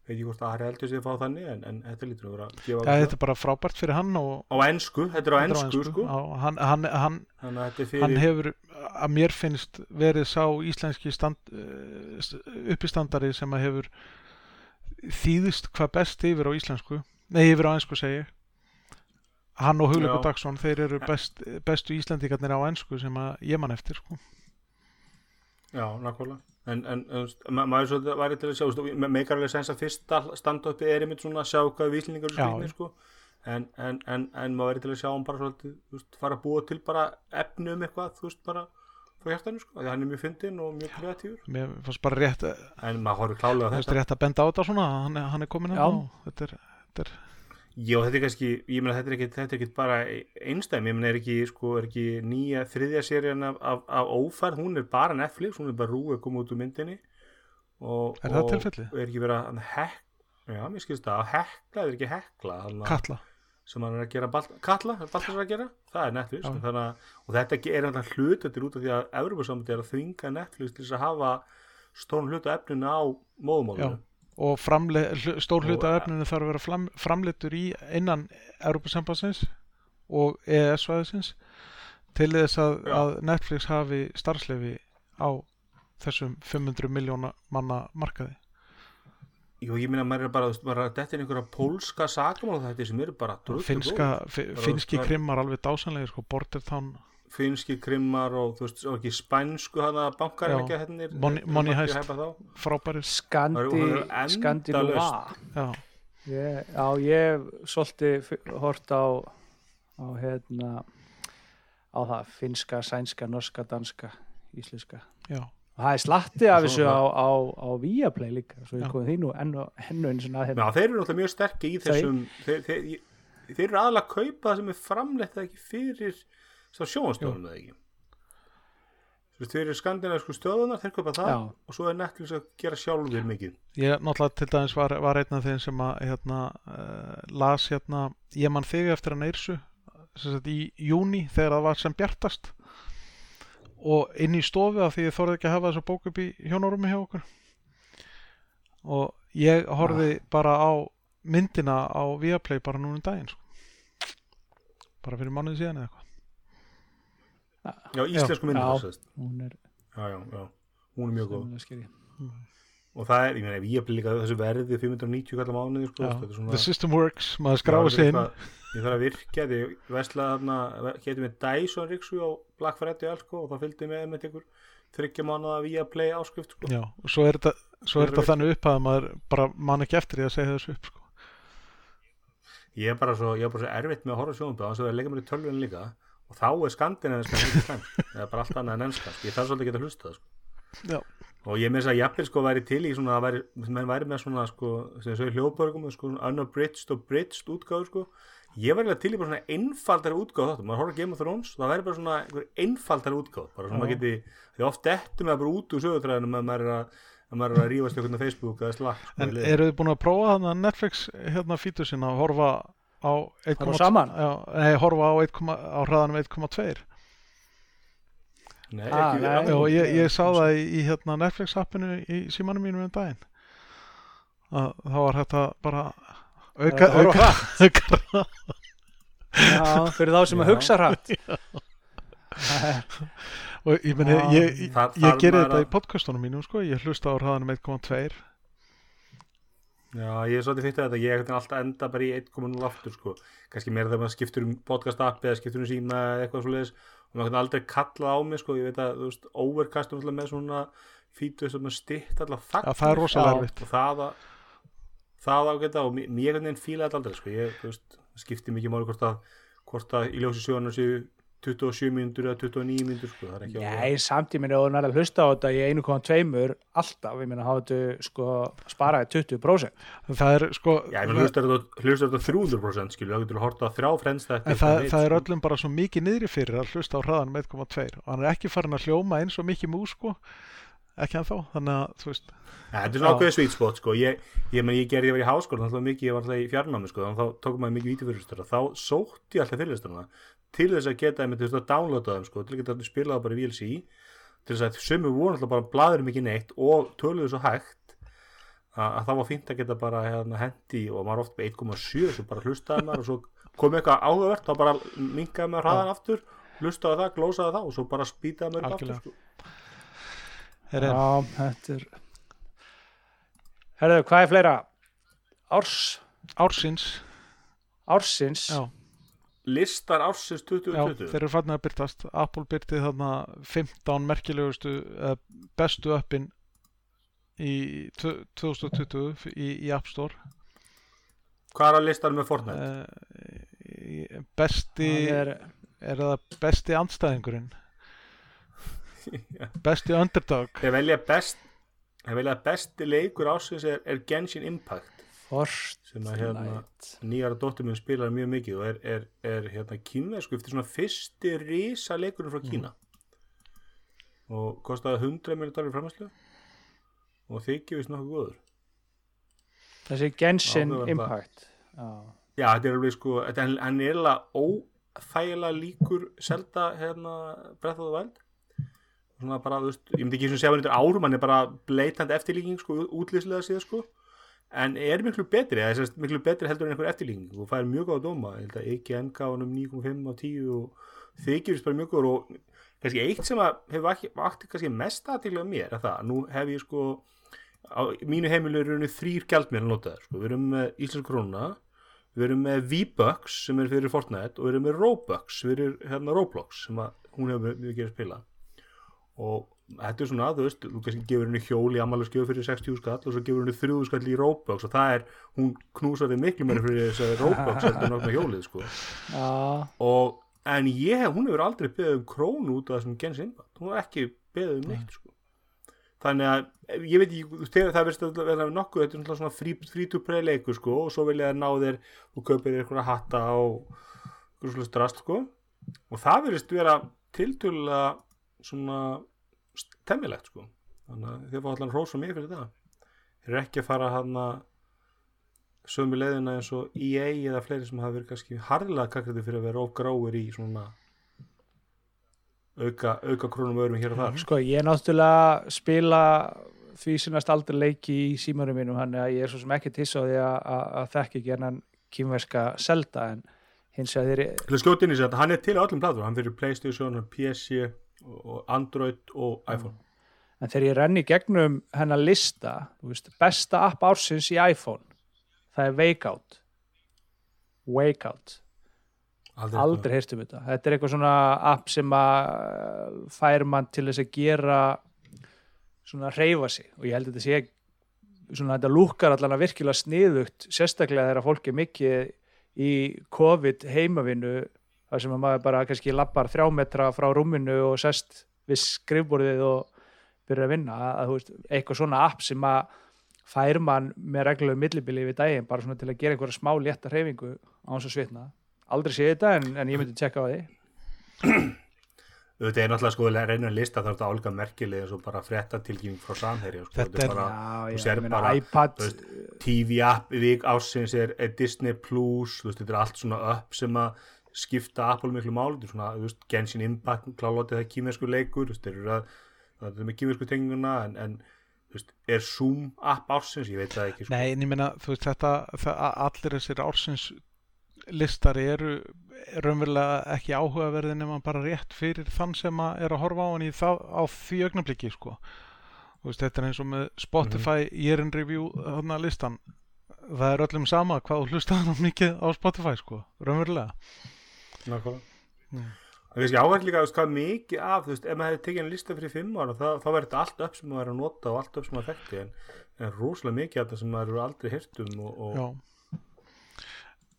Veit ekki hvort að Ari heldur að fá þannig en, en þetta lítur að vera að gefa það þetta er bara frábært fyrir hann og á ennsku, þetta er á á ennsku sko. Já, hann, hann, hann, fyrir hann hefur að mér finnst verið sá íslenski stand, uh, uppistandari sem að hefur þýðist hvað best yfir á íslensku. Nei yfir á ennsku segi ég. Hann og Hugleikur. Dagsson þeir eru best, bestu íslendingarnir á ennsku sem að ég man eftir sko. Já, nákvæmlega en, en, en ma maður svo væri til að sjá þú veist, meikar alveg sens að fyrsta stand-upi er einmitt svona að sjá hvað víslingar Já. eru skrýtnir sko en, en, en, en maður væri til að sjá hann bara svolítið fara að búa til bara efni um eitthvað þú veist bara frá hjartanu sko því hann er mjög fyndinn og mjög kreatífur mér fannst bara rétt, en maður horfir klálega þetta. rétt að benda á þetta svona hann, er- hann er komin að þetta er, þetta er, Já, þetta er kannski, ég meina þetta er ekki, þetta er ekki bara einstæmi, ég meina er ekki, sko, er ekki nýja þriðja serían af, af, af ófærð, hún er bara Netflix, hún er bara rúið að koma út úr myndinni. Og, Er það og tilfellið? er ekki verið að hekla, já, mér skilst það, að hekla er ekki hekla, Katla. Sem hann er að gera balt, Katla, er Baltas að gera? Það er Netflix, Já. þannig að og þetta er alltaf hlut, þetta er út af því að Evropasamöndi er að þvinga Netflix til þess að hafa stórn hlut af efninu á móðumálinu og stór hluta Og- af efninu þarf að vera fram, framleitur í innan Europasambansins og EES-svæðisins til þess að, að Netflix hafi starfslefi á þessum 500 miljóna manna markaði. Jú, ég minna að maður er bara, maður er að detta inn einhverja pólska sakamál þetta sem eru bara drullu finska, góð. finski krimmar alveg dásanlegir sko, Bordertown, finski krimmar og þú veist, og ekki spænsku hana bankar Já. ekki hérna Money- Money Heist. Það frábærir Skandi, endalaust. Skandinova já, ég, Já, ég hef svolítið hort á á hérna á það, finska, sænska, norska, danska íslenska já, og það er slatti af þessu á, það- á, á Viaplay líka svo ég komið því nú enn og enn og einu svona að hérna þeir eru náttúrulega mjög sterkir í þessum þeir, þeir, þeir, þeir eru aðalega að kaupa það sem er framleitt eða ekki fyrir sjónstofnum eða ekki? Þeir eru skandinavisku stöðunar, þeir kaupa það Já. og svo er Netflix að gera sjálfur mikið. Ég náttúrulega til dæmis var, var einn af þeim sem að hérna, uh, las hérna, ég man þig eftir að neyrsu í júni þegar það var sem bjartast. Og inn í stofu af því ég þorði ekki að hafa þessa bók upp í hjónarúmi hjá okkur. Og ég horfði bara á myndina á Viaplay bara núna um daginn sko. bara fyrir mánuði síðan eða eitthvað Já, íslensku sérst. hún er já, já, já, hún er mjög góð og það er, ég meina, ef ég er líka þessu verði 590 kallar mánuði, sko, er svona The system works, maður skráði sig inn Ég þarf að virka því þarna, hétti með Dyson Rixu á Black Friday allt, sko, og það fylgdi með með ykkur þryggja mánuða via play áskrift sko. Já, og svo er þetta, er þannig upp að maður bara man ekki eftir því að segja þessu upp sko. ég er bara svo, ég er bara svo erfitt með að horfa sjónum þannig að það er leika mér í tölvun líka og þá er skandinaviska mikið slæm það er bara allt annað en ennska sko. ég þarf svolítið að geta hlustað sko. Já. og ég þess að jafnvel sko væri til í svona að væri, menn væri með svona sko, sem svo í hljóðbörgum sko, unabridged og bridged útgáðu sko. ég væri til í bara svona einfaldari útgáðu þáttum, maður horfður Game of Thrones það væri bara svona einfaldari útgáðu bara svona maður geti, því oft eftir með bara út úr sögutræðinu með maður er að að maður er að rífast ykkur á Facebook eða sko, En eru þið búin að prófa þannig að Netflix hérna fítur sinna að horfa á 1,2 Horfa saman? Já, nei, horfa á, 1, á hraðanum 1,2 Nei, Ah, ekki, nei. Já, og ég, ég sá það í, í hérna Netflix appinu í símanum mínum um daginn að það var þetta bara auka, Það að auka, auka hraða. Já, fyrir þá sem að Já. hugsa hratt og ég meni, ég, ég, ég þarf geri maður þetta að- í podcastunum mínum sko, ég hlusta á hraðanum 1,2 Já, ég er svolítið fyrst að þetta, ég er alltaf enda bara í 1.0 aftur sko, kannski meira þegar maður skiptur um podcast appi eða skiptur um síma eða eitthvað svo leiðis og maður kann aldrei kalla á mig sko, ég veit að, þú veist, overcast er alltaf með svona fítu sem maður stitt alltaf Já, þagnir það er rosalega Já. erfitt. og það að það að geta og mér mér einhvern veginn fíla þetta aldrei sko, ég, þú veist, skipti mikið máli hvort að hvort að í ljósi sjóðan séu 27 mínútur eða 29 mínútur sko, það er ekki Nei, samt ég minna að þú nærið að hlusta á þetta í 1,2 alltaf, ég minna að hafa þetta sko sparaði 20% það er sko Já, ég meina hlustar þetta hlustar þetta 300% skilju, þá getur þú horta þrjá frends þetta En það, það er öllum bara svo mikið niðri fyrir að hlusta á hraðan með 1,2 og hann er ekki farin að hljóma eins og mikið mús sko. Ekki hann þá, þannig að þú veist. Ja, þetta er sweet spot sko. ég, ég, meni, ég gerði, ég var í háskóla þá mikið, ég var alltaf í fjarnámi sko. þannig að þá tókum maður mikið vítufyrirlistur þá sótti ég alltaf fyrirlisturna til þess að geta þú veist, að downloada þeim sko, til að geta spilað það bara í VLC til þess að sömu voru alltaf bara bladur mikið neitt og töluðu svo hægt að, að það var fínt að geta bara hérna, hendi og maður oft með 1,7 svo bara hlustaði maður og svo kom eitthvað áhugavert þá bara minkaði maður hraðan aftur hlustaði það, glósaði það og svo bara spýtaði maður aftur sko. er en, Já, þetta er Herðu, hvað er fleira? Árs, ársins. Ársins? Já, listar ársins já, 2020 þeir eru fannig að byrtast. Apple byrtið þarna 15 merkilegustu bestu uppin í tv- 2020 í, í App Store. Hvað er að listar með Fortnite? uh, besti er, er, það besti andstæðingurinn? Besti underdog. Ég velja best ég velja að besti leikur ásins er, er Genshin Impact sem að hérna nýjara dóttir minn spilar mjög mikið og er, er, er hérna kínversku eftir svona fyrsti risa leikurinn frá Kína. Og kostaði 100 miljonar dólar framherslu og þykir vist nokkuð góður. Þessi Genshin Áhugaverð Impact. Já, Já, þetta er alveg sko, þetta er, hann er alveg óþægilega líkur selda hérna Breath of the Wild. Svona bara, þú veist, ég myndi ekki svona segja hann þetta árum, hann er bara bleitandi eftirlíking sko, útlýslega síðan sko en er miklu betri, eða þess að miklu betri heldur en einhver eftirlíking? Og mjög góða dóma ég held að ekki enga á hann um 9.5 á 10 og þess bara mjög góður og kannski eitt sem að hefur vakti, mest aðtíðlega mér er það, nú hef ég sko á mínu heimilu eru þrýr gjaldmér að nota það, sko, við erum með Íslensk króna við erum með V-Bucks sem er fyrir Fortnite og við erum með Robux fyrir hérna Roblox sem að hún hefur mjög gerð að spila. Og þetta er svona, þú veist, þú kannski gefur henni hjól í ammæluskjöf fyrir 60 skall og svo gefur henni 30 skall í Robux og það er, hún knúsaði miklu meira fyrir þess að Robux heldur okkur hjólið, sko. Og, en ég, hún hefur aldrei beðið um krónu út af þessum gens innbætt hún hefur ekki beðið um neitt, sko. Þannig að, ég veit veist, þegar það verðist að vera nokkuð, þetta er svona to play leikur, sko, og svo vilja það ná þér og kaupir þér eitthvað hatta á eitthvað svona strast, sko. Og það verðist vera tiltölulega svona temmilegt, sko. Þannig að þið fá allan hrósa mig fyrir það. Þeir eru ekki að fara hann að sömu leiðina eins og EA eða fleiri sem hafa verið kannski harðilega kakrætti fyrir að vera ofgráir í svona auka, auka krónum öðrum hér og þar. Sko ég er náttúrulega spila því sinnast aldrei leiki í símanum mínum þannig að ég er svo sem ekki tiss á því að, að, að þekki ekki hennan kýmverska selda en hins að þeir að skjóta inn í þetta, hann er til á öllum plátur hann fyrir Playstation, hann PC og- Android og iPhone. En þegar ég renni gegnum hennar lista veist, besta app ársins í iPhone það er Wakeout. Wakeout. Aldrei, aldrei um þetta. Þetta er eitthvað svona app sem að uh, fær mann til þess að gera svona reyfa sig. Og ég held að þetta sé svona þetta lúkar allan að virkilega sniðugt sérstaklega þegar fólk er mikið í COVID heimavinnu þar sem að maður bara kannski lappar þrjá metra frá rúminu og sest við skrifborðið og byrja að vinna. Að, veist, eitthvað svona app sem að fær mann með reglulegu millibili við daginn bara svona til að gera einhverja smá létta hreyfingu á hans að svitna. Aldrei sé þetta en, en ég myndi tjekka á því. Þetta er náttúrulega sko að reyna að lista er þetta álíka merkilega eins og bara fréttatilgjum frá samherja sko. Þetta er- bara já, já, ég bara, iPad veist, TV app vik ásins er, er Disney Plus veist, þetta er allt svona upp sem að skipta Apple miklu máli þetta er svona, þú veist, Genshin Impact klálótið það er kýmersku leikur þú veist, þeir eru að það er með kýmersku tenginguna en, en þú veist, er Zoom app ásins, ég veit það ekki sko. Nei, en ég meina, þú veist, þetta, það, allir þessir ársins listar eru raunverulega ekki áhugaverði nema bara rétt fyrir þann sem að er að horfa á hann í það, á því augnabliki, sko. Þú veist, þetta er eins og með Spotify year in review þarna listan. Það er öllum sama hvað þú hlustaði hann mikið á Spotify, sko, raunverulega. Nákvæmlega. Það er kannski áhægt líka, þú veist, hvað mikið af, þú veist, ef maður hefði tekið en lista fyrir fimm ára, þá, þá verður þetta allt upp sem maður er að nota og allt upp sem maður þekkti, en, en rosalega mikið af þetta sem maður eru aldrei hirt um og, og Já.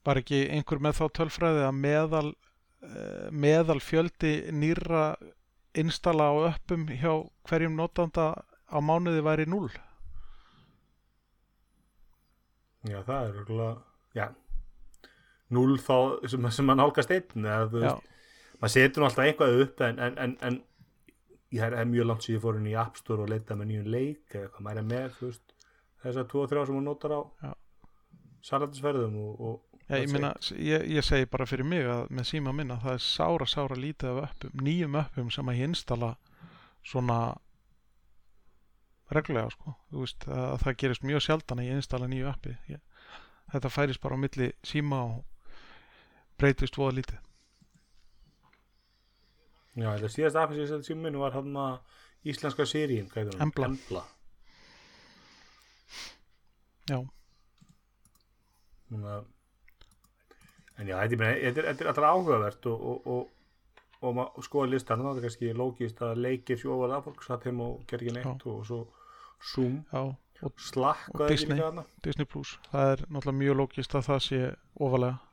Var ekki einhver með þá tölfræði að meðal, uh, meðal fjöldi nýra installa á öppum hjá hverjum notanda á mánuði væri 0? já, það er rúglega, já, núl þá sem, sem maður nálgast einn, maður setur alltaf eitthvað upp, en, en, en, en ég er, mjög langt síðan ég fór inn í App Store og leita með nýjum leik, eða eitthvað maður er með, veist, þessar tvo og þrjá sem maður notar á Já. salatisverðum og, og Já, ég, meina, ég, ég segi bara fyrir mig að með síma minna það er sára, sára lítið af öppum, nýjum öppum sem að ég installa svona reglulega sko. Veist, að það gerist mjög sjaldan að ég installa nýju appi. Ég, þetta færist bara á milli síma og breytist voða lítið. Já, þetta síðast af þessi þetta síminu var hann að íslenska seríin, hvað heitir hún? Embla. Já, Núna, en já, þetta er, alltaf áhugavert og, og, og, og skoða listan, þá er þetta kannski lógist að leikir sjóvar að fólk satt heim og gerði ekki neitt og svo Zoom, já, og Slack Og Disney. Disney Plus. Það er náttúrulega mjög lókist að það sé ofalega.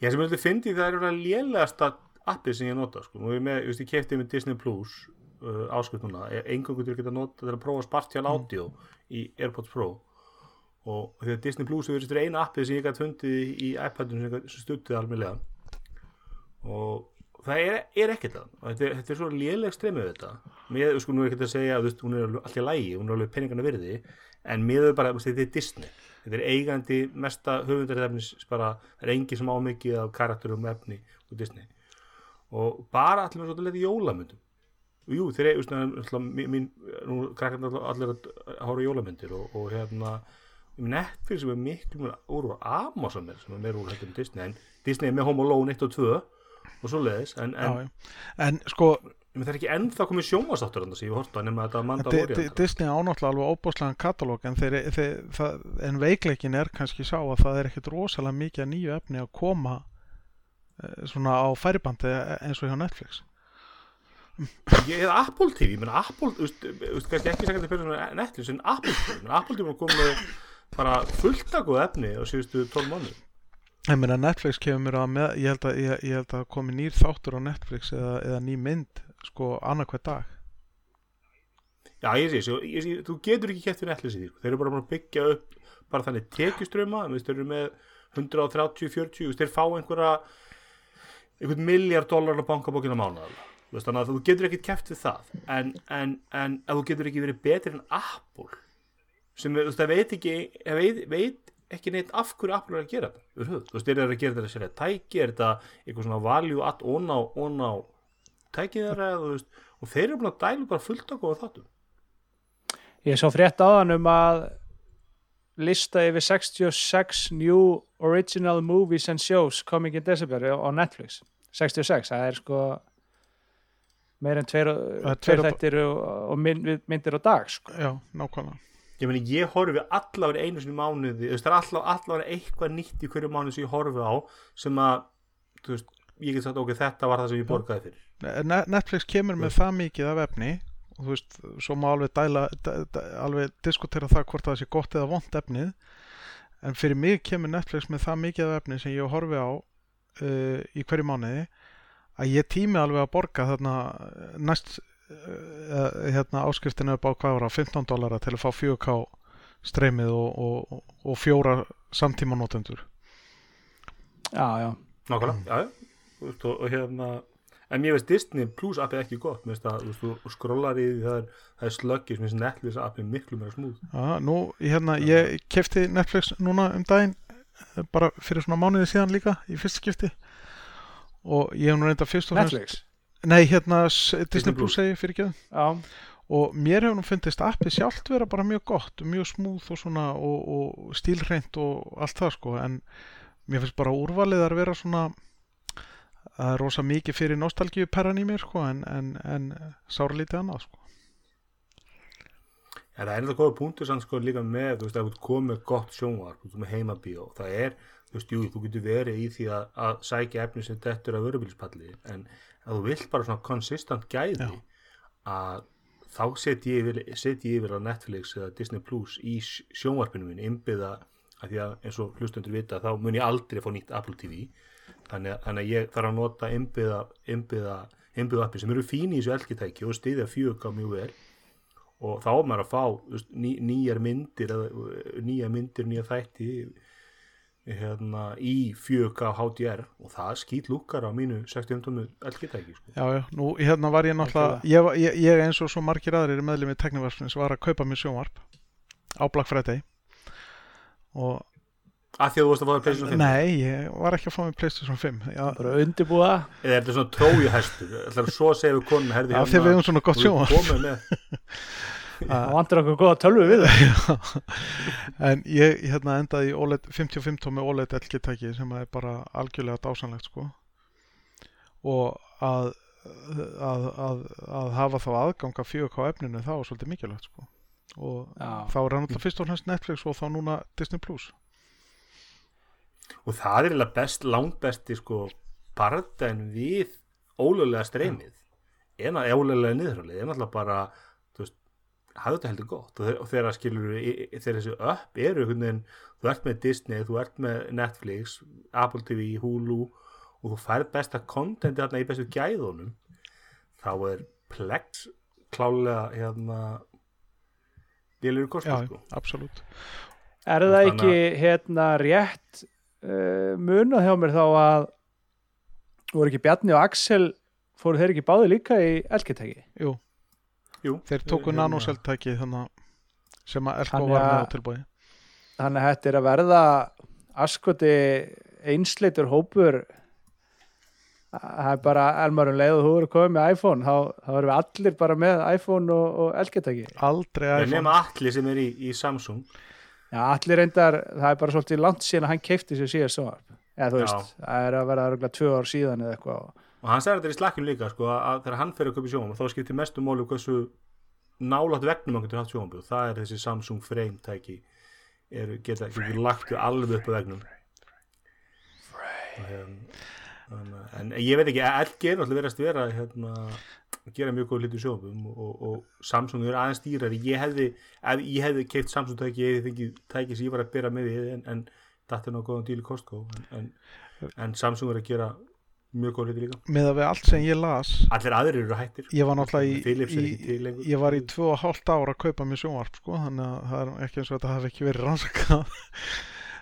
Já, sem ég fyndi það er að lélegasta appið sem ég nota, sko. Er ég með, ég ég kefti með Disney Plus uh, áskrift núna, engangu til að geta nota til að prófa Spartial Mm. Audio í AirPods Pro. Og að Disney Plus verið eina appið sem ég gæti fundið í, iPadinu sem, sem stuttið almennilega. Og það er, er ekkert það og þetta er, þetta er svo léleg stremið þetta. Mér, sko, nú er ekki að segja að hún er alltaf lægi, hún er alveg peningana virði en er bara, þetta er Disney þetta er eigandi mesta höfundarefnis bara, það er engi sem ámikið af karakterum efni og Disney. Og bara allir með svolítið jólamyndum. Og jú, þeir eru nú krakkar allir að hóra jólamyndir og, og hérna Netflix sem er miklu mjög úr Amazon er sem er meira úr hættum Disney en Disney er með Home Alone 1 og 2 og svo leiðis en, en, en sko það er ekki ennþá komið sjómasáttur það sé ég horta nema þetta Mandalorian Disney ánáttúrulega alveg óbúslegan katalóg en, þeir, þeir, það, en veikleikin er kannski sá að það er ekkert rosalega mikið nýju efni að koma eh, svona á færibandi eins og hjá Netflix. Ég hef Apple TV, ég menna Apple, þú veist, kannski ekki segja þetta fyrir Netflix en Apple TV, Apple TV komið bara fullt að góða efni á síðustu 12 mánu Ég meina Netflix kemur að með, ég held að, ég, ég held að komi nýr þáttur á Netflix eða, eða ný mynd sko annarkvæð dag. Já ég sé, ég sé, þú getur ekki kæft fyrir í því, sko. þeir eru bara að byggja upp bara þannig tekiströma, þeir eru með 130-40, þeir fá einhverja einhvern miljard dólar á bankabókina mánuðal þannig að þú getur ekki kæft við það. En, en, en að þú getur ekki verið betri en Apple sem þú veist, það veit ekki veit, veit ekki neitt af hverju Apple er að gera þetta þú veist, þeir eru að gera þetta sér að tæki er þetta eitthvað svona value at on á, tækið þeirra og þeir eru bara að dælu bara fullt að góða þáttum. Ég svo frétt áðan um að lista yfir 66 new original movies and shows coming in December á Netflix. 66, það er sko meir en tveir, tveir þettir og, og myndir á dag sko. Já, nákvæmlega. Ég meni ég horfi allavega einu sinni mánuði það er allavega, allavega eitthvað nýtt í hverju mánuði sem ég horfi á sem að veist, ég get sagt okkur þetta var það sem ég borgaði fyrir. Netflix kemur með það mikið af efni og þú veist, svo má alveg dæla alveg diskutera það hvort það sé gott eða vond efnið en fyrir mig kemur Netflix með það mikið af efni sem ég horfi á uh, í hverju mánuði að ég tími alveg að borga þarna næst uh, hérna áskriftin upp á hvað var það 15 dólara til að fá 4K streymið og, og, og fjóra samtíma notendur Já, já. Nákvæmlega, já, já og, og hérna en mér veist Disney Plus appið ekki gott mér veist að þú skrólar í því það er, er slöggis, mér finnst Netflix appið miklu meira smúð Já, nú, hérna, ég kefti Netflix núna um daginn eh, bara fyrir svona mánuði síðan líka í fyrst skipti. Og ég hef nú reynda fyrst og fremst Netflix? Nei, hérna Disney Plus. Segi fyrir ekki og mér hefur nú fundist appið sjálft vera bara mjög gott, mjög smúð og svona og, og stílreint og allt það sko en mér finnst bara úrvalið að vera svona það er rosa mikið fyrir nostalgíu perran í mér sko en, en, en sárlítið annað sko. Ja, það er eitthvað góða punktur sann sko líka með, þú veist, að þú komið gott sjónvar, þú veist, með heimabíó, það er, þú veist, jú, þú getur verið í því að, að sækja efni sem þetta er að vörubilspalli, en að þú vilt bara svona konsistant gæði Já. að þá setjum ég, yfir, set ég yfir á Netflix eða Disney Plus í sjónvarpinu minn innbyða að því að eins og hlustundur vita þá mun ég aldrei fá nýtt Apple TV þannig að, þannig að ég þarf að nota innbyða innbyða, innbyða appi sem eru fín í þessu elgitæki og stiðja fjög á mjög vel. Og þá er maður að fá ný, nýjar myndir nýja myndir, nýja þætti hérna, í 4K HDR og það skýt lukkar á mínu 60 elgitæki sko. Já, já, nú hérna var ég náttúrulega ég, ég, ég eins og svo margir aðrir meðlum í teknivarsfins var að kaupa mér sjónvarp á Black Friday. Og að því að þú varst að fá með Playstation 5? Nei, ég var ekki að fá með Playstation 5 já. bara undirbúa. Eða er þetta svona er svo segja við konum herði hérna þegar við hefum svona gott sjónvarp. það vandur okkur goða tölvu við en ég hérna endaði í OLED, 55 tómi OLED LG-tæki sem er bara algjörlega dásanlegt sko. Og að, að, að, að hafa þá aðganga 4K efninu þá er svolítið mikilvægt sko. Og Já. þá er hann alltaf fyrst og hennst Netflix og þá núna Disney Plus og það er eiginlega best, langt besti sko barðan við ólulega streymið. En að ólulega niðurhaldið. Er náttúrulega bara hafðu þetta heldur gott. Og þegar skilur þegar þessu upp eru veginn, þú ert með Disney, þú ert með Netflix Apple TV, Hulu og þú færð besta kontenti hérna í bestu gæðunum þá er Plex klálega hérna kostu Já, sko. absolutt. Er það ekki hérna rétt uh, munað hjá mér þá að voru ekki Bjarni og Axel fóru þeir ekki báði líka í elgetæki? Jú, Jú, þeir tóku hérna- nanoseltæki þannig sem að Elko var með á tilbúi Þannig að þetta er að verða askoti einsleitur hópur. Það er bara elmarum leið og þú eru komið með iPhone þá, þá erum við allir bara með iPhone og, og elgetæki Aldrei iPhone. nema allir sem er í, í Samsung Já, allir reyndar, það er bara svolítið langt síðan að hann keipti sér síðast sjónvarp eða þú Já. veist, það er að vera örgulega tvö ár síðan eða eitthvað og hann sagði þetta í slakkinu líka sko, að, að þegar hann fer að köpa sjónum þá skiptir mestu máli hversu nálægt vegnum hann getur haft sjónum það er þessi Samsung frame tæki er, geta ekki lagt alveg upp á vegnum. um, um, en ég veit ekki LG er alltaf verið að vera hérna, að gera mjög góð litur sjónum og, og Samsung er aðeins dýrari. Ég hefði, ef ég hefði keipt Samsung tæki ég hefði fengið tæki sem ég var að bera með því en, en þetta er náttúrulega góðan díl í Costco en, en, en Samsung er að gera mjög góð litur líka. Með að við allt sem ég las Allir aðrir eru hættir. ég var náttúrulega í, í ég var í tvö og hálft ára að kaupa mér sjónvarp sko, þannig að það er ekki eins og þetta hafi ekki verið rannsakað.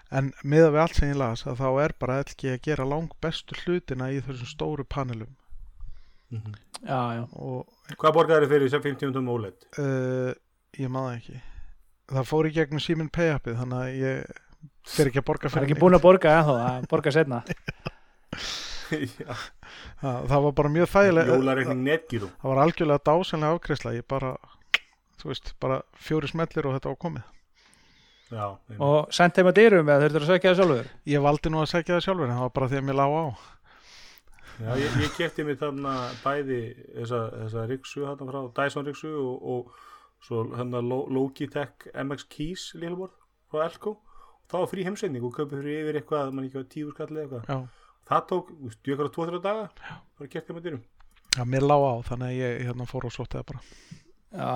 En með að við allt sem ég las að þá er bara ekki að gera lang bestu hlutina í þessum stóru panelum. Mhm. Já, já, og Hvað borgaði þið fyrir sem 50 um OLED? uh, ég maður ekki. Það fór í gegnum Simin Pay appið þannig að ég fyrir ekki að borga það er fyrir ekki búin að borga ennþá, að borga setna Já, það, það var bara mjög þægileg netgíru það var algjörlega dásenlega afgreðsla ég bara, þú veist, bara fjóri smellir og þetta var komið. Já, og sendt heim að dyrum eða þurftur að sökja það sjálfur? Ég valdi nú að segja það sjálfur en það var bara því að mér lág á Já, ég, ég kefti mér þarna bæði þessa, þessa riksu þarna frá Dyson riksu og, og svo hérna Lo- Logitech MX Keys lélubor frá Elko. Þá var frí heimsending og köpið fyrir yfir eitthvað mann ekki var tíu skallið eitthvað. Já, það tók, þú veist, jökar á 2-3 daga það var kert með dyrum já mér lág á þannig að ég hérna fór og sótti það bara. Já,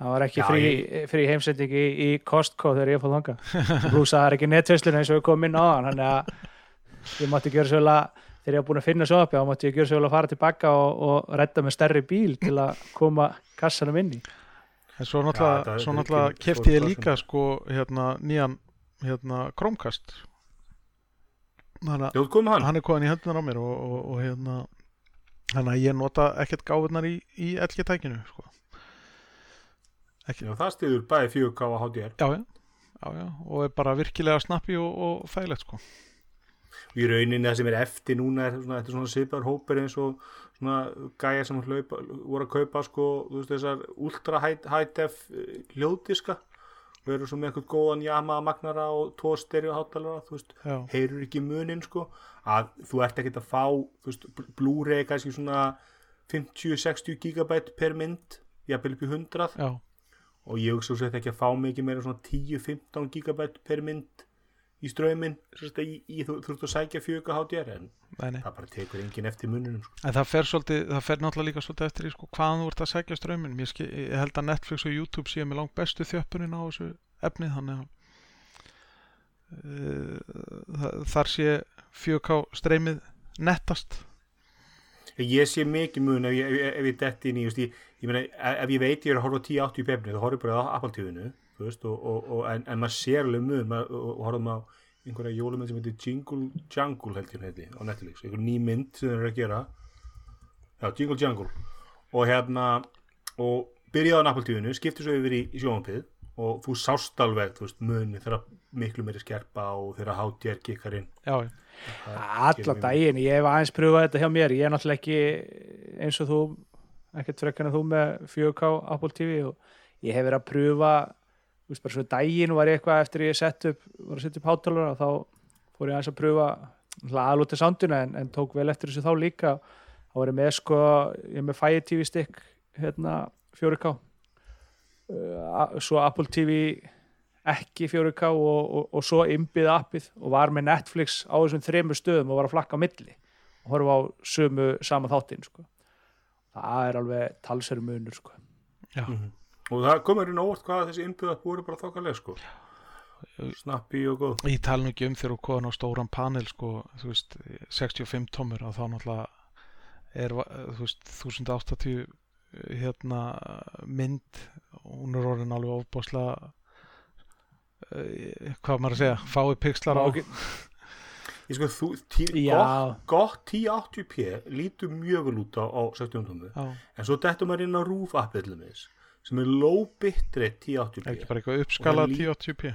það var ekki Já, frí, frí heimsending í, í Costco þegar ég fóð þanga að það er ekki netveslun eins og við komum inn á hann þannig að ég mátti gera svolítið þegar ég var búin að finna svo uppi þá mátti ég gera svolítið að fara tilbaka og, og redda með stærri bíl til að koma kassanum inn í en svo Já, náttúrulega, svo þetta náttúrulega kefti ég svo- líka sko hérna nýjan hérna Chromecast þannig að hann? hann er komin í hendunar á mér og, og, og hérna þannig að ég nota ekkert gáðunar í, í LG tækinu sko. ekki, Já, það stiður bæði 4K og HDR já, já, já, já og er bara virkilega snappi og, og þægilegt sko. Í rauninni það sem er eftir núna er svona, þetta er svona svipaður hópur eins og svona gæja sem hlaupa, voru að kaupa sko, þú veist þessar ultra high, high def eh, hljóðdiska og eru svo með eitthvað góðan Yamaha magnara og tvo stereo hátalara þú veist, já, heyrur ekki munin sko að þú ert ekkert að fá þú veist, Blu-ray kannski svona 50-60 gigabæt per mynd jafnvel upp í 100 já, og ég hugsa svo ekki að fá mikið meira svona 10-15 gigabæt per mynd í strömmin í, í, þú ert að sækja 4K HDR en nei, það bara tekur enginn eftir mununum sko. En það fer, svolítið, það fer náttúrulega líka svolítið eftir í sko, hvaðan þú ert að segja strömmin ég, ég held að Netflix og YouTube séu með langt bestu þjöppunin á þessu efni þannig að uh, þar sé 4K streymið nettast. Ég sé mikið mun ef ég, ég- detti inn í ég, ég meina, ef ef ég veit ég er að horfa á 1080 pefni þá horfum ég bara á þú veist, og, og, og, en, en maður sér alveg maður, og, horfum á einhverja jólumynd sem heitir Jingle Jangle held ég heiti á Netflix, einhver ný mynd sem þeir eru að gera. Já, Jingle Jangle. Og hérna og byrjaði á TV-nu, skipti svo yfir í, í sjónvampið og þú sást alveg þú veist, muni þegar miklu meiri skerpa og þegar HDR kikkar inn. Já, Alla daginn, ég hef aðeins pröfað þetta hjá mér ég er náttúrulega ekki eins og þú ekkert frekkan en þú með 4K Apple TV og ég hef verið að pröfa þú veist bara svo daginn var ég eitthvað eftir ég sett upp, var að setja upp hátalara og þá fór ég aðeins að pröfa aðlúti sounduna en, en tók vel eftir þessu þá líka þá var ég með sko, ég með Fire TV stick hérna 4K uh, svo Apple TV ekki 4K og, og, og svo innbyð appið og var með Netflix á þessum þremur stöðum og var að flakka á milli og horfa á sömu sama þáttinn sko. það er alveg talsverður munur sko. já, og það komur inn óvart hvað þessi innbyggða voru bara þokkaleg sko. Snappi og góð. Ég tala nú ekki um þegar þú koðan á stóran panel sko, þú veist, 65 tómur og þá náttúrulega er, þú veist, 1080 hérna mynd. Hún er orðin alveg ofbáslega uh, hvað maður að segja, fái pixlar á. Ok. Ég sko, þú, tí, gott, gott 1080p lítur mjög vel út á, á 60 tónu Já, en svo dettur maður inn á til þess sem er low bitrate 1080p ekki bara eitthvað uppskala Og það lí- 1080p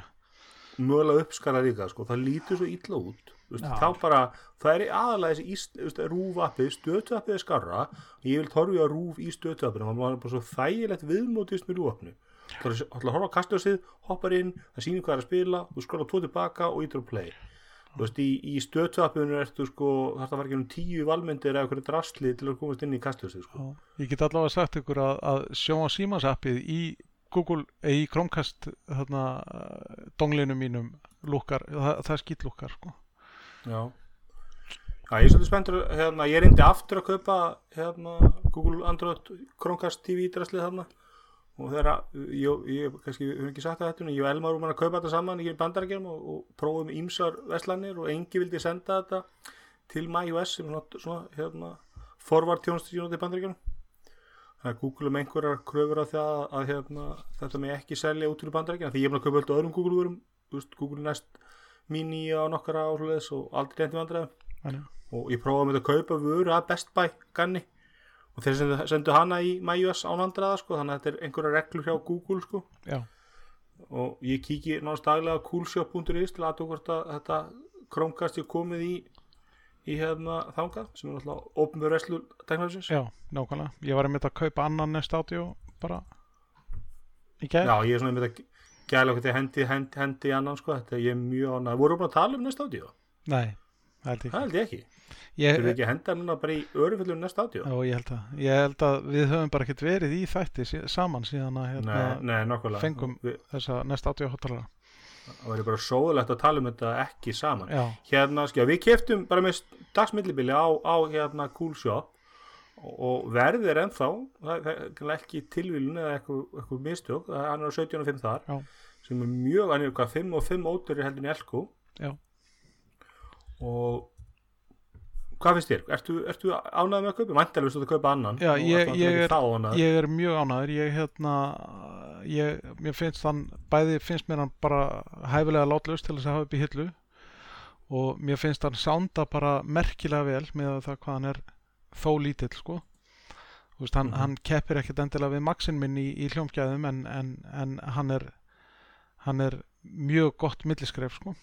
mögulega uppskala líka sko. það lítur svo illa út. Já. þá bara, það er aðalega þessi ís- þú veist, Roof appið, stötu appið er skarra og ég vil torfi á Roof í stötu appinu maður er bara svo þægilegt viðmótist með appinu það er að horfa á kastljósið hoppar inn, það sýnir hvað er að spila þú skrolla tvo tilbaka og ítur að play þú veist, í, í stötu appinu ertu sko, þarf það var ekki um tíu valmyndir eða eitthvað drastli til að komast inn í kastljósið sko. Já, Ég get allavega sagt ykkur að, að sjóa símans appið í Google, eh, í Chromecast þarna, uh, donglinu mínum lúkar, það, það skýt lúkar sko. Já. Já, ég er svolítið spenntur hérna, ég reyndi aftur að kaupa hérna, Google Android Chromecast TV draslið þarna og þegar, ég, ég kannski, höfum ekki sagt þetta, en ég og Elmar vorum að kaupa þetta saman í bandarækjum og, og prófum ímsar veslanir og engi vildi senda þetta til MyOS sem svona, svona hérna, forvart tjónustjónu til bandarækjum þannig að Google um einhverjar kröfur á það að, að hérna, þetta með ekki selja út til bandarækjum því ég er búin að kaupa alltaf öðrum Google vörum þú veist, Google Nest Mini á nokkara áhuleðis og aldrei reyndi vandræðum. Og ég prófaði með þetta að kaupa vöru að Best Buy ganni og þeir sendu, sendu hana í MyOS ánandraða sko, þannig að þetta er einhverja reglur hjá Google sko. já, og ég kíki náttúrulega daglega á coolshop.is til að hvort að þetta Chromecast er komið í í hérna þangað sem er náttúrulega opnur reslu teknológisins já, nákvæmlega. Ég var einmitt að kaupa annan Nest Audio bara í gær. Já, ég er svona með þetta gæla okkur til hendi, hendi, hendi annan sko, þetta er ég mjög ánægð voru búin að tala um næsta ádíu? Nei, það held ég. Ekki held ég ekki. Ég, Þurfum við ekki að henda núna bara í öruföllum næsta ádíu? Já, ég held að Ég held að við höfum bara ekkert verið í þætti saman síðan að hérna, Nei, nei, fengum- Við- þessa Nest Audio hotalara Það væri bara sóðulegt að tala um þetta ekki saman. Já, hérna, skjá, við keftum bara með dagsmillibili á, á hérna Cool Shop og, verðið er ennþá það, er ekki tilvílun eða eitthvað, eitthvað mistök, hann er á 17 og 5 þar Já. sem er mjög, hann er hvað 5 og 5 ótur heldur en Elko. Já. Og hvað finnst þér? Ertu, ertu ánægð með að kaupa? Væntalega vistu að kaupa annan Já, ég- ég er- ég er mjög ánæður ég hérna ég, finnst hann, bæði finnst mér hann bara hæfilega látlaust til þess að hafa upp í hillu og mér finnst hann sánda bara merkilega vel með það hvað hann er þó lítill sko Þú veist, hann, Mhm. hann keppir ekkert endilega við maxin minn í, í hljómgæðum en, en, en hann er hann er mjög gott milliskref sko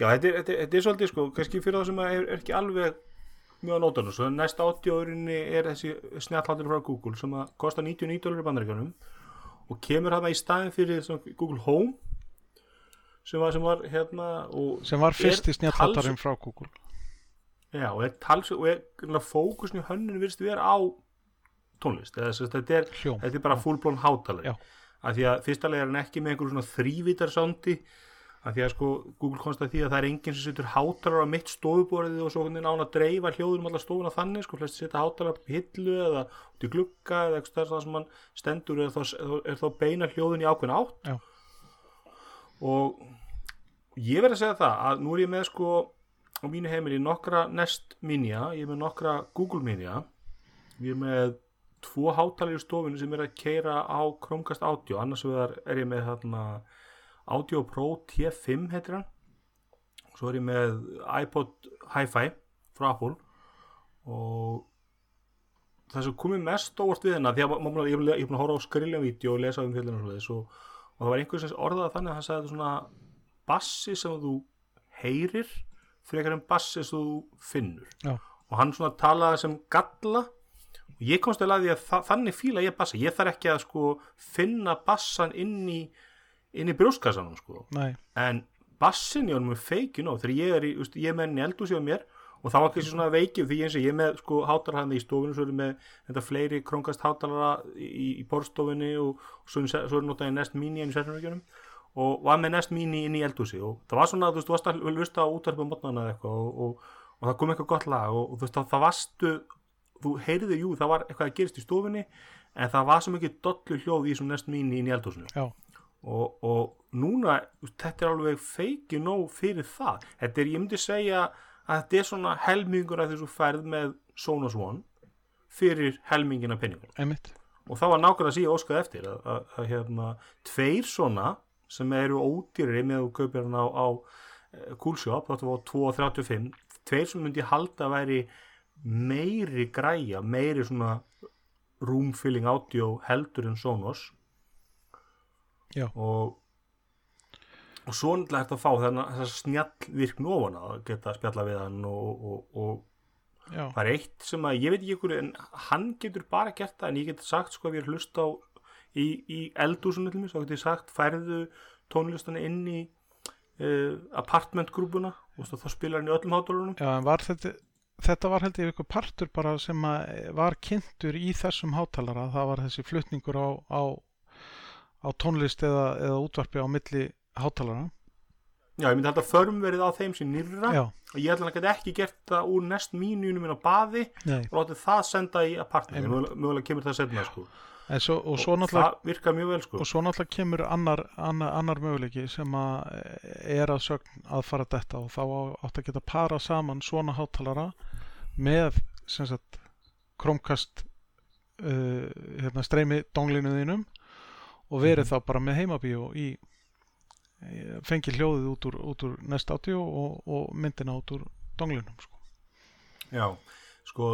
Já, þetta er, þetta, er- þetta er svolítið sko, kannski fyrir það sem er, er ekki alveg mjög á nótunum, svo næsta átjóðurinni er þessi snjallhátur frá Google sem að kosta 99 dólar í bandaríkjunum og kemur hana í staðin fyrir Google Home sem var, sem var hérna sem var er fyrsti snjallhattarinn tals- frá Google. Já, og er tals og er fókusn í hönnun virðist vera á tónlist, eða þess að þetta er þetta er bara fullblón hátalari Já. af því að fyrstalega er hann ekki með einhver svona þrývítar sándi af því að sko Google komst að því að það er enginn sem setur hátalara á mitt stofuborðið og svo án að dreifa hljóðum allar stofuna þannig sko. Flest setja hátalara í hillu eða út í glugga eða eitthvað það sem hann stendur er þá, er þá beina hljóðun í ákveðin átt. Já. og ég verð að segja það að nú er ég með sko á mínu heimili nokkra Nest Minia ég er með nokkra Google Minia ég er með tvo hátalir í stofinu sem er að keira á Chromecast Audio. Annars er ég með þarna Audio Pro T5 heitir hann. Svo er ég með iPod Hi-Fi frá Apple. Og það sem komið mest óvart við hennar því að má- ég er búin að horfa á skrilja vídeo og lesa um fjölinu og, svoleiðis og, og það var einhver sem orðaði þannig að hann sagði svona bassi sem þú heyrir frekar en bassi sem þú finnur. Já. og hann svona talaði sem galla. Og ég komst til að að þa þannig fíla ég bassa. Ég þarf ekki að sko finna bassan inn í inn í brjóskassanum sko. Nei, en bassin í honum er feikin og þegar ég er í, veist, ég er með henni eldúsi á mér og þá var ekki svona veikið því eins og ég með sko hátalara í stofunni svo er með þetta fleiri krónkast hátalara í, í borstofunni og, og svo, svo er notaði Mini inn í sérfjörnum og var með Nest Mini inn í eldúsi og það var svona, þú veist, þú varst að lusta á útvarpum mótnana eða eitthvað og, og, og það kom eitthvað gott lag og, þú veist, það, það varstu þú heyrði, jú, það var eitthvað að gerist í stofunni en það var svo mikið dollu hljóð í þessum Nest Mini inn í eldúsinu já, og, og núna þetta er alveg feiki nóg fyrir það. Þetta er, ég myndi segja að þetta er svona helmingur af þessu færð með Sonos One fyrir helmingina penningur og það var nákvæmlega að síða óskað eftir að, að, að hérna, tveir svona sem eru ódýrari með að kaupir hann á, á Coolshop, þetta var 2.35 tveir sem myndi halda að væri meiri græja meiri svona room filling audio heldur en Sonos Já. og og svo náttúrulega hægt að fá þennan þess snjall virkn ofan að geta að spjalla við hann og, og, og það er eitt sem að ég veit ekki ykkur en hann getur bara gert það en ég get sagt sko að við erum hlust á í, í eldúsinu til mig svo getur ég sagt færðu tónlistana inn í uh, apartmentgrúpuna og þá spilar hann í öllum hátulunum já, en var þetta þetta var held ég eitthvað partur bara sem að var kynntur í þessum hátalara það var þessi flutningur á, á, á tónlist eða, eða útvarpi á milli hátalara. Já, ég myndi held að förum verið á þeim sem nýrra. Já, og ég held að hann geti ekki gert það úr næst mínunum minn á baði nei, og látið það senda í apartment mögulega, kemur það setna sko. svo, og svo og það virkar mjög vel sko. og svo náttúrulega kemur annar, annar, annar möguleiki sem að er að sögn að fara þetta og þá átt að geta para saman svona hátalara með Chromecast uh, hérna, streymi donglinniðinum og verið þá bara með heimabíó í í- fengi hljóðið út úr, út úr Nest Audio og, og myndina út úr donglinum sko. Já, sko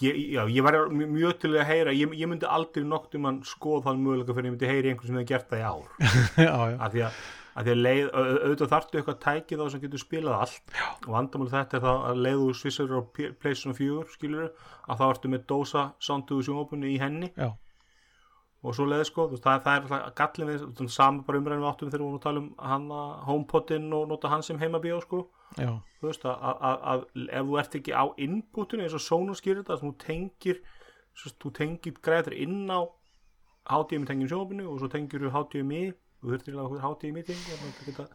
ég, já, ég var mjög, til að heyra ég, ég myndi aldrei nokkt um hann skoða þann möguleika fyrir ég myndi heyra í einhvern sem hefði gert það í ár. Já, já, af því að, að, því að leið, au- au- auðvitað þarftu eitthvað tæki þá sem getur spilað allt. Já. og vandamáli þetta er það að leiðu svissar á PlayStation 4 skilur að þá ertu með dósa soundtuðu sjónvopinu í henni. Já, og svo leiði sko, veist, það, það er gallin við, saman bara umræðin við áttum þegar við vorum að tala um hann að HomePodin og nota hann sem heimabíó sko. Já, þú veist að, að, að, ef þú ert ekki á inputinu eins og Sonos gerir þetta, þú tengir tengir græður inn á HDMI tengjum sjónabinu og svo tengir þú HDMI, þú þurftir að tengi að þú geta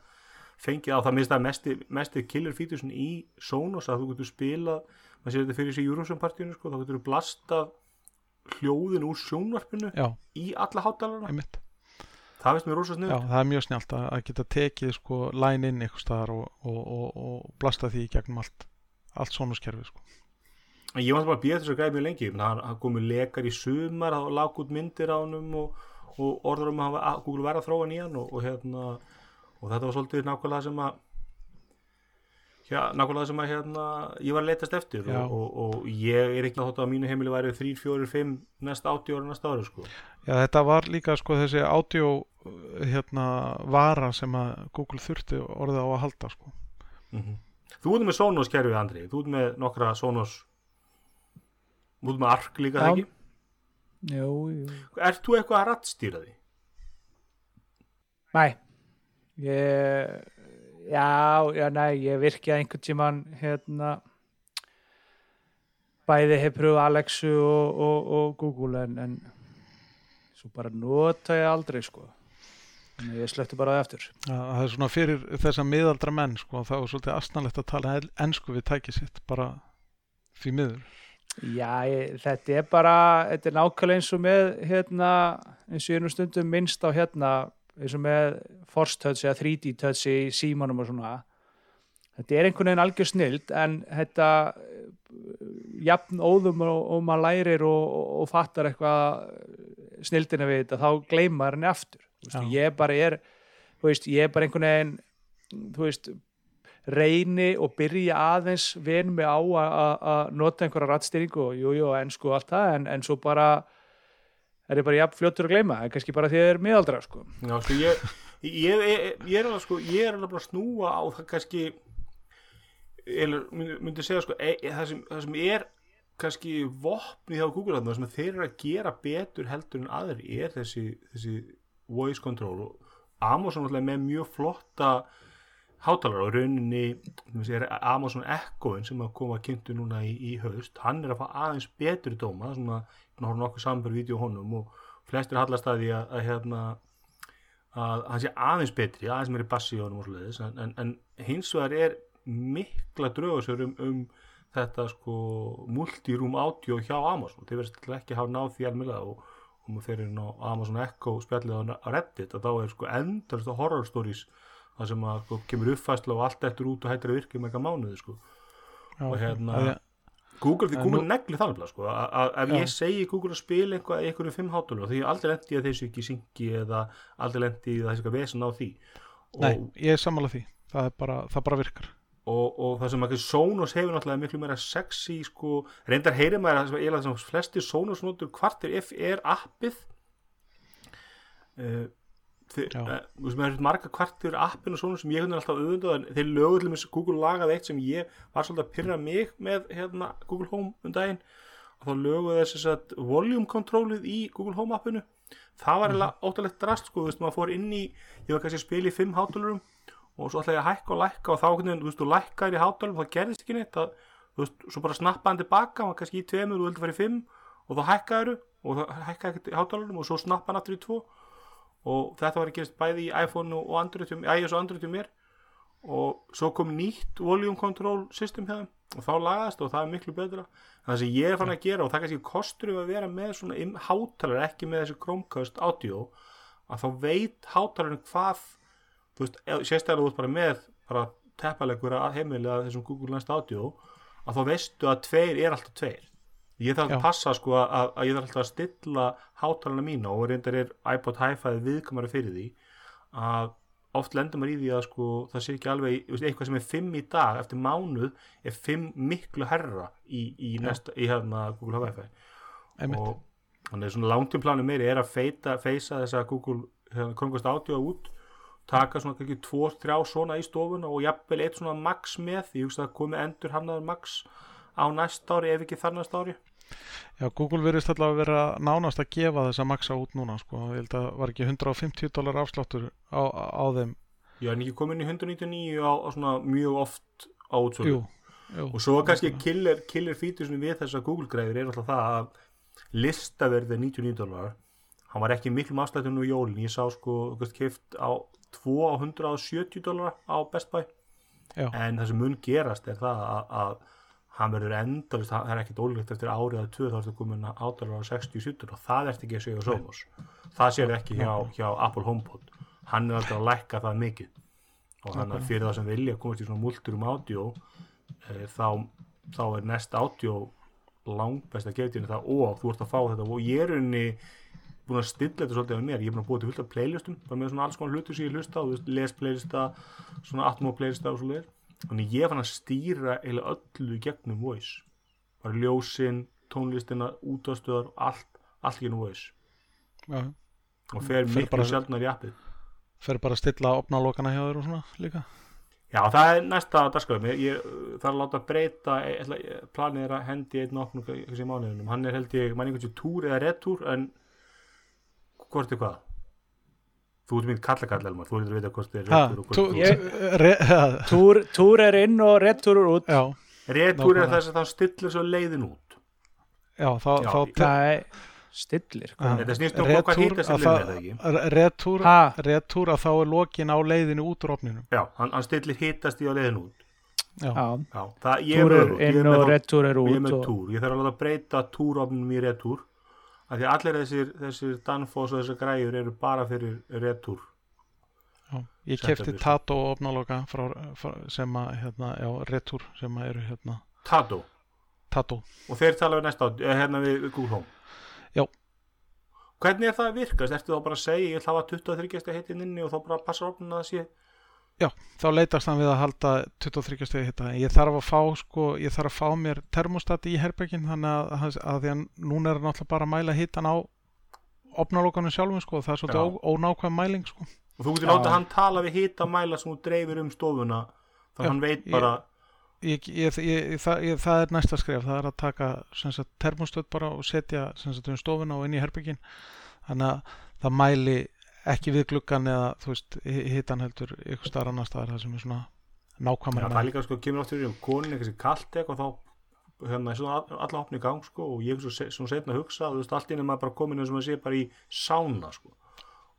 fengið á það minnst að mesti, mesti killer feature í Sonos að þú getur spilað maður sér þetta fyrir sig í Eurovision partíinu sko, þá getur þú blastað hljóðin úr sjónvarpinu já, í alla hátalarna, það veist mér rosa snið Já, það er mjög snjált að, að geta tekið sko line inn eitthvað staðar og, og, og, og blasta því gegnum allt allt sónuskerfi sko. Ég var bara að býja þess að græða mjög lengi. Hann komið lekar í sumar og lág út myndir á hann og, og orður um að Google væri að þróa nýjan og, og, hérna, og þetta var svolítið nákvæmlega sem að já, nákvæmlega sem að hérna, ég var að leitast eftir og, og, og ég er ekki að þótt að mínu heimili væri 3, 4, 5 næst 80 ára næsta ári sko. Já, þetta var líka sko þessi uh, hérna vara sem að Google þurfti orðið á að halda sko. mm Þú ert með Sonos kerfið Andri, þú ert með nokkra Sonos þú ert með ARC líka Já. það ekki Jú, jú. Ert þú eitthvað að rattstýra því? Næ, ég, já, já, næ, ég virki að einhvern tímann, hérna, bæði hef pröfuð Alexu og, og, og Google en, en svo bara nota ég aldrei, sko. Að ég slökti bara eftir. Já, Það er svona fyrir þessa miðaldra menn sko, þá er svolítið astnalegt að tala en- ensku við tækið sitt bara því miður. Já, ég, þetta er bara, þetta er nákvæmlega eins og með, hérna, eins og nú stundum minnst á hérna, eins og með Force Touch eða 3D Touch í símanum og svona. Þetta er einhvern veginn algjör snild en þetta eh, jafn óðum og, og maður lærir og, og, og fattar eitthvað snildina við þetta, þá gleymar henni aftur. Veist, ég bara er, veist, ég er bara einhvern veginn, veist, reyni og byrja aðeins vin mig á að- nota einhverja rattstýringu og jú, jú, ennsku og allt það en, en svo bara er ég bara jafn fljóttur að gleyma, en kannski bara því að það er miðaldra sko. Já, sko, ég, ég, ég, ég er alveg sko, ég er alveg bara að snúa á það kannski eða myndi, myndi segja sko, e, e, það, sem, það sem er kannski vopni hjá Google þarna sem þeir eru að gera betur heldur en aðri er þessi, þessi voice control og Amazon alltaf með mjög flotta hátalara og rauninni er Amazon Echoin sem að koma kynntu núna í, í haust hann er að fá aðeins betri dóma svona, hann horfum nokkuð samanbyrð vídeo honum og flestir hallast að því að, að hérna að hann sé aðeins betri, aðeins meiri bassi í honum og svoleiðis, en, en, en hins vegar er mikla draugasör um, um þetta sko multiroom audio hjá Amazon. Þeir alltaf ekki hafa náð því almjölega og, og maður fyrir inn á Amazon Echo spjallið á Reddit að þá er sko endalist horror stories það sem að sko, kemur uppfæsla og allt eftir út og hættir að virka í mega mánuði sko. Já, Og hérna- ég- Google, því Google negli þannig sko, að að ef ég segi Google að spila eitthvað í einhverjum fimm hátulum því ég aldrei lendi að þessu ekki syngi eða aldrei lendi að þessu eitthvað vesen á því. Og, Nei, ég er sammála því. Það, bara, það bara virkar. Og, og það sem ekki Sonos hefur náttúrulega miklu meira sexy sko, reyndar heyrir maður að það sem það flesti Sonos notur kvartir F er appið uh, uh, þú veist, maður hefur marga kvartir appinu Sonos sem ég hefði alltaf auðvitað en þeir lögu til mér Google lagaði eitt sem ég var svolítið að pyrra mig með hérna, Google Home um daginn. Og þá löguðu þess að volume controlið í Google Home appinu. Það var mm óttalegt drast sko, þú veist, maður fór inn í ég var kannski að spila í fimm hátalurum og svo ætlaði ég að hækka og lækka og þá þú veist, þú lækkar í hátalum þá gerðist ekki neitt. Það, þú veist, svo bara snappaði tilbaka var kannski í tveimur, þú vildi fara í fimm og þá hækkaður og þá hækkaði í hátalunum og svo snappaði hann aftur í tvo og þetta var að gerast bæði í iPhone og Android, iOS og Android hjá mér. Og svo kom nýtt volume control system hefðum og þá lagaðist og það er miklu betra. Það sem ég er fann að gera og það kannski kostur um að vera með svona hátalar ekki með þessi Chromecast audio að þá veit hátalarinn hvað þú veist, sérstaklega þú ert bara með bara teppalegur að heimilega þessum Google Lens audio að þá veistu að tveir er alltaf tveir ég þarf að passa sko að, að ég þarf alltaf að stilla hátalarna mína og reyndar er iPod Hi-Fi viðkamari fyrir því að oft lendur maður í því að sko það sé ekki alveg, eitthvað sem er 5 í dag eftir mánuð er 5 miklu herra í, í, næsta, í hérna Google Hi-Fi. Og þannig að svona langtímplanum meiri er að feita, feisa þessa Google hérna, Chromecast audio út taka svona ekki tvo, þrjá svona í stofuna og jafnvel eitt svona max með hugsa að komi endur hannaður max á næst ári ef ekki þar næst ári. Já, Google verðist alltaf að vera nánast að gefa þess að maksa út núna sko. ég held að var ekki 150 dólar afsláttur á, á þeim. Ég er ekki komin í 199 á, á svona mjög oft á útsölu Jú, jú, og svo kannski killer, killer feature við þessar Google greiður er alltaf það að listaverðið er 99 dólar hann var ekki miklum afslættum nú í jólin. Ég sá sko, veist, keift á 2 á 170 dólar á Best Buy. Já. en það sem mun gerast er það að, að hann verður enda, það er ekkit ólíkt eftir árið að 2 þá ertu komin áttalega á 60-70 og það ert ekki að segja Sonos það sér ekki hjá, hjá Apple HomePod. Hann er alltaf að lækka það mikið. Og þannig að fyrir það sem vilja komast í svona multurum audio e, þá, þá er næst audio langbest að gefa til það og þú ert að fá þetta. Og ég er unni búin að stilla þetta svolítið af mér, ég er búin að búa til fullt af playlistum bara með svona alls konar hlutur sem ég hlusta á veist, les playlista, svona atmo playlista og svo leir, þannig ég fann að stýra eiginlega öllu gegnum voice. Bara ljósin, tónlistina útastöðar, allt, allt gegnum voice. Já, og fer Fer miklu sjálfnar í appið. Fer bara að stilla opnalokana hjá þér og svona líka? Já, það er næsta dagskráðum ég, ég þarf að láta breyta planið er að hendi einn opnum í mánuðinum, hann er held ég, mann einhvern veginn túr eða rettúr, en hvort er hvað? Þú ert minn kallakall, Elmar, þú ert að vita hvort er Ha, rettúr og hvort er Ég- túr. er inn og rettúr út já, Rettúr er þess að það stillir svo leiðin út. já, þá, Já, þá ég- Nei, stillir. Þetta snýst um hvað hýta að stillir það- er það ekki? Ha? retúr að þá er lokin á leiðinu út úr opninu Já, hann, hann stillir hittast í á leiðin út. já, Já, það, ég er túr er er inn með og rettúr er og ég er út með túr, ég þarf að láta breyta túrofnum í retúr af því að allir þessir, þessir Danfoss og þessar græjur eru bara fyrir retúr já. ég kefti. Tato opnaloka frá, frá, sem að hérna, já, retúr sem að eru hérna Tato Tato, og þeir tala við næsta á, hérna við, Google Home Já. hvernig er það að virkast? Ertu þá bara að segja ég ætla að hafa 23 steg heitin inni og þá bara passar opnum að sé já, þá leitast hann við að halda 23 stegi hitta, en ég þarf að fá sko, ég þarf að fá mér termostat í herbergin þannig að, að, að því að núna er náttúrulega bara að mæla hittan á opnalokanum sjálfum sko, það er svolítið ónákvæm mæling sko. Og þú getur Já. láta hann tala við hita mæla sem þú dreifir um stofuna þannig að hann veit bara ég, ég, ég, það, ég, það er næsta skref það er að taka sem sagt, termostöð bara og setja sem sagt, um stofuna og inn í herbyggin þannig að það mæli ekki við gluggan eða þú veist hi- hitan heldur ykkur starf annar staðar það sem er svona Já, nákvæmari það er líka sko, kemur áttur í um konin eitthvað sem kalt eitthvað þá hérna, er svona all- alla opni í gang sko, og ég hef svo, setna að hugsa þú veist, allt inn er maður bara komin eins og maður sé bara í sána sko.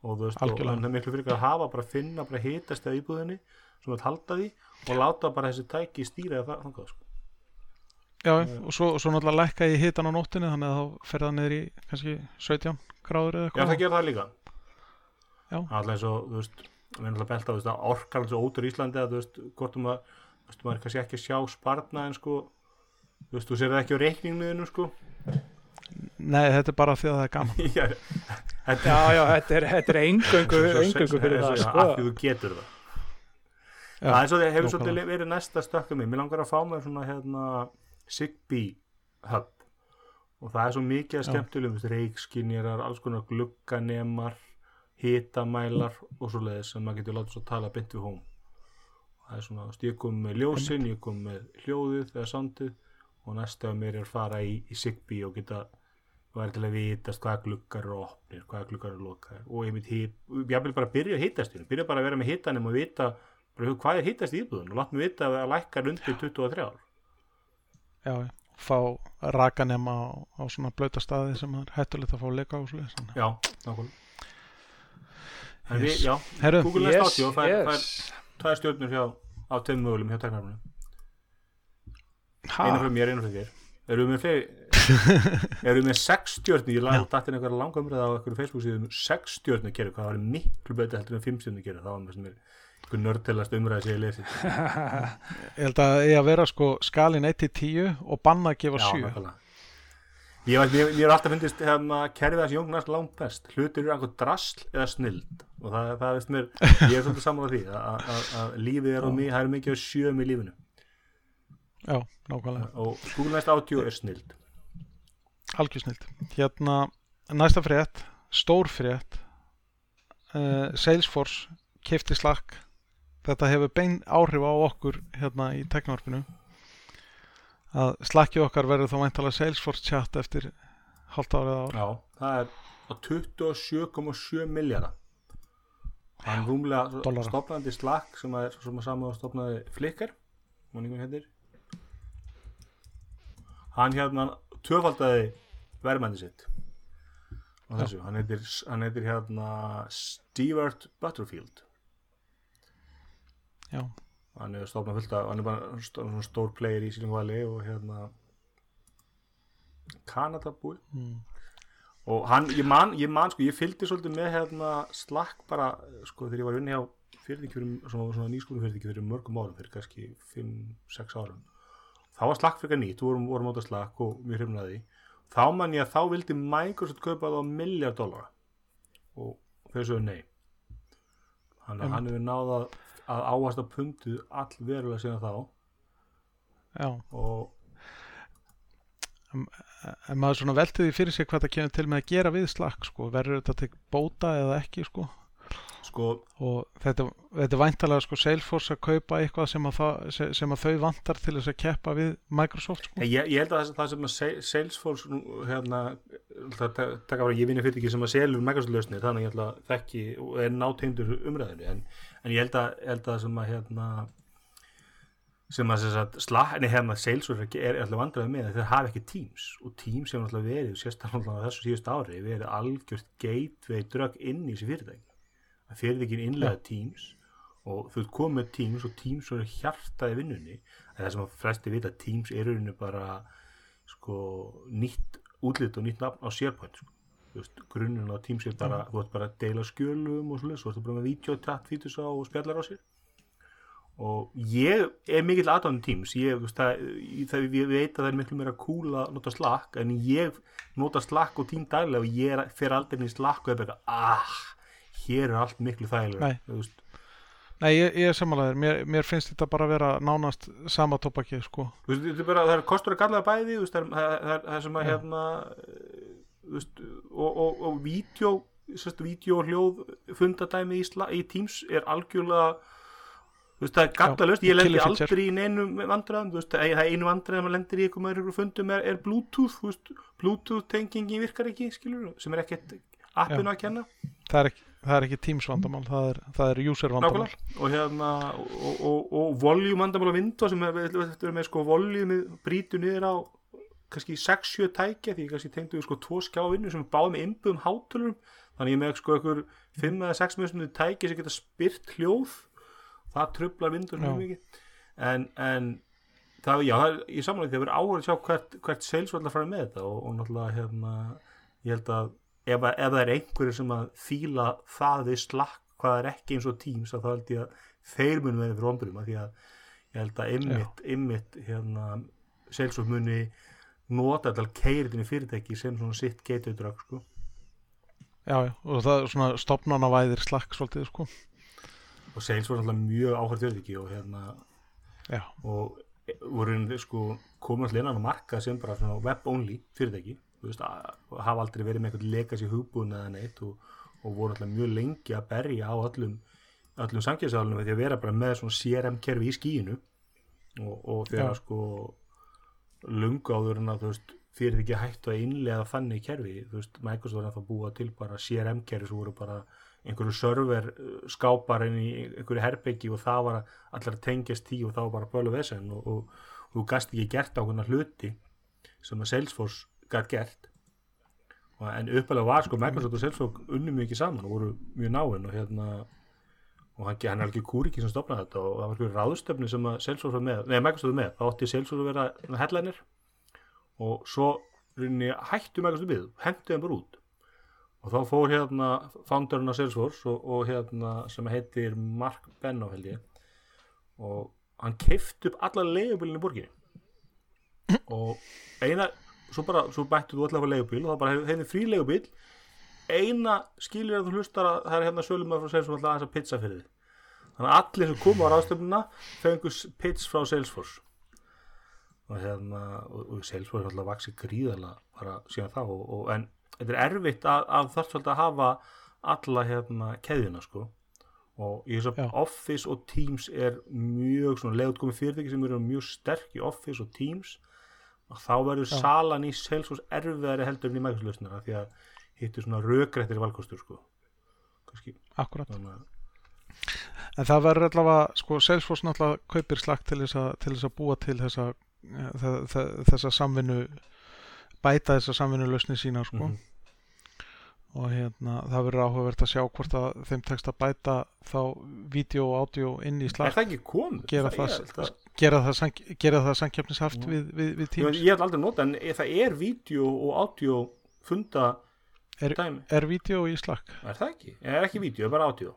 og þú veist, og, það er miklu fyrir að hafa bara finna bara hitast eða íbúðinni sem að halda því og láta bara þessi tæki stýra það þangað sko. Já, og svo, svo náttúrulega lækka ég hitan á nóttinni þannig að þá fer það niður í kannski 17 gráður eða Já, eitthvað það gerir það líka Já. Alltaf eins og, þú veist, við erum alltaf belt á, þú veist, að orkan svo ótur í Íslandi að, þú veist, hvort um að, þú veist, maður kannski ekki að sjá sparna en sko, þú veist, þú sér það ekki á reikningniðinu sko. Nei, þetta er bara því að það er gaman. Já, þetta Já, já, þetta er, þetta er engöngu, engöngu fyrir það, sko. af því þú getur það. Já, það er svo, hefur svolítið verið næsta stökka mig. Mér langar að fá mér svona hérna Zigbee hub og það er svo mikið að skemmtilegum reikskinjarar, alls konar glugganemar hitamælar og svo leiðis sem maður getur látið svo tala bynt við hóm það er svona, ég kom með ljósin ég kom með hljóðið eða soundið og næsta að mér er að fara í, í Zigbee og geta að vitast hvaða gluggar eru opnir, hvaða gluggar eru lokaðir og ég mynd hít, ég vil bara byrja að hitast byrja bara að vera með hitanum og vita bara hvað er hitast í íbúðun og látt mig vita að það lækkar undir 23 ár já, fá rakanema á, á svona blauta staði sem er hættulegt að fá leika á já, nákvæmlega en Yes. við, já, Herru, Google Nest Yes, Audio fær, fær yes. tvær stjórnur hjá á tveim mögulegum hjá teknarfinu ha, einu fyrir mér, einu fyrir þér. Erum við með fleiri erum við með sex stjórnur, ég lagði dættin einhverja langa umræða á einhverju Facebook síðum sex stjórnur gerir, hvað var miklu betur heldur en fimm stjórnur gerir, það var með sem er einhver nördtelast umræði sem ég lesi ég held að ég að vera sko skalin 1-10 og banna að gefa 7 nákvæmlega. Ég var, mér, mér er alltaf fyndist hérna, kerfið þessi jóngnast langt best. Hlutir eru einhver drasl eða snild og það, það veist mér, ég er svolítið saman á því að, að, að lífið er á mig, það er mikið að sjöum í lífinu. Já, nákvæmlega, og Google Nest Audio er snild algjör snilt hérna, næsta frétt stór frétt uh, Salesforce kefti slakk þetta hefur bein áhrif á okkur hérna í teknvarpinu að slakkið okkar verður þá væntalega Salesforce chat eftir halvt árið ár. Já, það er á 27,7 miljardar hann rúmlega dollara. stopnandi Slack sem er sem að saman að stopnaði Flickr manningun heitir. Hann hérna tvöfaldaði verðmændi sitt á þessu, hann heitir, hann heitir hérna Stewart Butterfield. Já, hann er stofnað fullt af hann er bara svona stór player í Valley og hérna Kanada búi. Mm. og hann, ég man, ég man sko, ég fylgdi svolítið með hérna slakk bara, sko, þegar ég var unni á fyrirtækjurum, svona, svona nýskólu fyrirtækju fyrir mörgum árum, fyrir kannski 5-6 árum. Þá var slakk fyrir nýtt, vorum, vorum átt að slakk og mjög hrifnaði þá man ég að þá vildi Microsoft kaupa það á miljard dólar og þau sögðu nei. Hann, hann hefur náð að, að áhasta pundu all verulega síðan þá. Já. Og en maður svona velti því fyrir sig hvað það kemur til með að gera við slakk sko, verður þetta til bóta eða ekki sko? Sko, og þetta, þetta er væntalega sko Salesforce að kaupa eitthvað sem að, það, sem- að þau vantar til þess að keppa við Microsoft sko. Ég, ég held að það, sem að Sa- Salesforce hérna, það taka bara ég vinni fyrir ekki sem að selur Microsoft lausnir þannig ég held að þekki og er nátengdur umræðinu en, en ég held að, held að sem að hérna sem að, sem að sla, nei, hérna, Salesforce er, alltaf vandræði með þeir hafa ekki Teams. Og Teams hefur alltaf verið sérstaklega á þessu síðust ári verið algjört gateway drögg inn í þessi fyrirtæki. Að fyrirtækin innlega Teams og þú ert komið Teams og Teams eru hjartaði vinnunni. En það sem að flesti vita Teams er rauninni bara sko nýtt útlit og nýtt nafn á SharePoint sko. Þú grunninn á Teams er bara þú ert bara að deila skjölum og svoleiðis, þú ert bara með videochat fítus á og spjallar á sér. Og ég er mikill aðdáðan Teams ég, þú það, það, ég veit að það er miklu meira cool að nota Slack en ég nota Slack og Team daglega og ég er, fer aldrei inn í Slack og er bara ah, hér er allt miklu þægilega þú veist. Nei, ég, ég er samanlegaður, mér, mér finnst þetta bara að vera nánast sama tópaki sko. Þú veist, þetta er bara, það er kostur að galla bæði þú veist, það, er- það, það, það er sem að hérna þú veist, og, og, og vídeo, sérst, vídeo og hljóð fundadæmi í, í Teams er algjörlega veist, það er gallalöst, ég lendi killer feature. aldrei í neinum vandræðum, veist, það er einu vandræðum að lendir í eitthvað með ykkur fundum er, er Bluetooth, Bluetooth tengingi virkar ekki, skilur, sem er ekkert appinu að kenna það er ekki, það er ekki Teams vandamál, það er, það er user vandamál Nákvæmlega. og hérna og, og, og volume vandamál á Windows sem við við- með sko volume brýtu niður á kannski 6-7 tækja því kannski tengdu við sko tvo skjávinnu sem báði með innbúðum hátölurum þannig ég með sko einhver 5 eða 6 mjög tækja sem geta spyrt hljóð. Það trublar Windows Já. mjög mikið. En, en það, já, það er, ég samanlega því að vera áhverð að sjá hvert, hvert sales var að fara með þetta og, og náttúrulega hérna, ég held að ef, ef það er einhverju sem að fíla það við slakk hvað er ekki eins og Teams að þá held ég að þeir munum verið fyrir ombruma því að ég held að ymmit, ymmit hérna, Salesforce muni nota þetta keiritinni fyrirtæki sem svona sitt drug sko. já, já, og það er svona stopnanavæðir slakk svolítið sko og Salesforce er alltaf mjög áhært fyrirtæki og hérna já, og voru einhvern veginn sko komið allir innan á markað sem bara svona web only fyrirtæki þú veist, að, hafa aldrei verið með eitthvað legacy hugbúin eða neitt og, og voru alltaf mjög lengi að berja á öllum öllum samkjöfsálunum því að vera bara með svona CRM kerfi í skíinu og, og þegar Já. sko lungu áður en að þú veist fyrir ekki hættu að innlega þannig kerfi. Þú veist, Microsoft var ennþá búa til bara CRM kerfi sem voru bara einhverju server uh, skápar inn í einhverju herbyggi og það var allar tengjast tí og það var bara bölu vesen og, og, og þú gast ekki gert ákveðna hluti sem að Salesforce gætt gert. En uppalega var sko Microsoft og Salesforce unni mikið saman og voru mjög náinn og hérna og hann, hann er alveg kúriki sem stopnaði þetta og það var sko ráðstöfni sem að Salesforce var með nei Microsoft var með, þá átti Salesforce að vera headliner og svo rauninni hættu Microsoft við, hentu þeim bara út og þá fór hérna founderinn af Salesforce og, og hérna sem heitir Mark Benno held ég og hann keift upp alla leigubílinn í borginni og eina svo bara, svo bættu þú allavega leigubíl og það bara hefði frí leigubíl eina skilur að þú hlustar að það er hérna sölum frá Salesforce alltaf aðeins að pizza fyrir þið þannig að allir sem komu á ráðstöfnuna fengu s- pizza frá Salesforce. Og hérna og, og Salesforce er alltaf vaksið gríðarlega bara síðan þá og, og, en þetta er erfitt að, að þarf svolítið að hafa alla hérna keðjuna sko. Og ég Já. að Office og Teams er mjög svona leiðutkomi fyrirtæki sem eru mjög sterk í Office og Teams. Og þá verður salan í Salesforce erfiðari heldur en í Microsoft-lausnina því að hittir svona rökrættir valkostur sko kannski akkurat þannig að En það verður allavega, sko, Salesforce náttúrulega kaupir slagt til þess að, til þess að búa til þessa, þe- þe- þessa samvinnu, bæta þessa samvinnu lausni sína, sko. Mhm. Og hérna, það verður áhugavert að sjá hvort að þeim tekst að bæta þá vídeo og audio inn í slagt, það? Gera það, það- er gera það, sank, gera það sankjafnishaft Já. við, við, við Ég, Teams. ég hef aldrei notað en það er vídeo og audio funda Er- dæmi, Er vídeo í slagt? er það ekki? Er ekki vídeo, er bara audio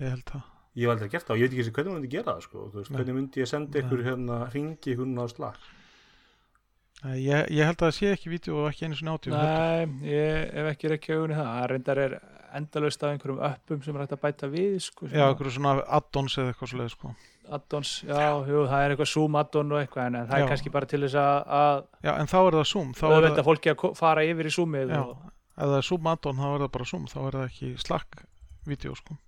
Ég held það. Ég hef aldrei gert það og ég veit ekki eins og hvernig myndi gera það sko. Þú veist, hvernig myndi ég senda ykkur hérna, ringi ykkur á slag Nei, Ég, ég held að það sé ekki vídeo og ekki einu sinni audio. heldur. Nei, ég hef ekki reykja augunni það. Það reyndar er endalaust af einhverjum öppum sem er hægt að bæta við, sko. Já, einhverju svona add-ons eða eitthvað svoleið, sko. Addons, já, jú, það er eitthvað Zoom addon og eitthvað, en, það Já. er kannski bara til þess að, Já, en þá er það Zoom. Þá er auðvitað fólki að fara yfir í Zoomið Já, og, ef það er Zoom add-on þá er það bara Zoom, þá er það ekki Slack vídeo sko.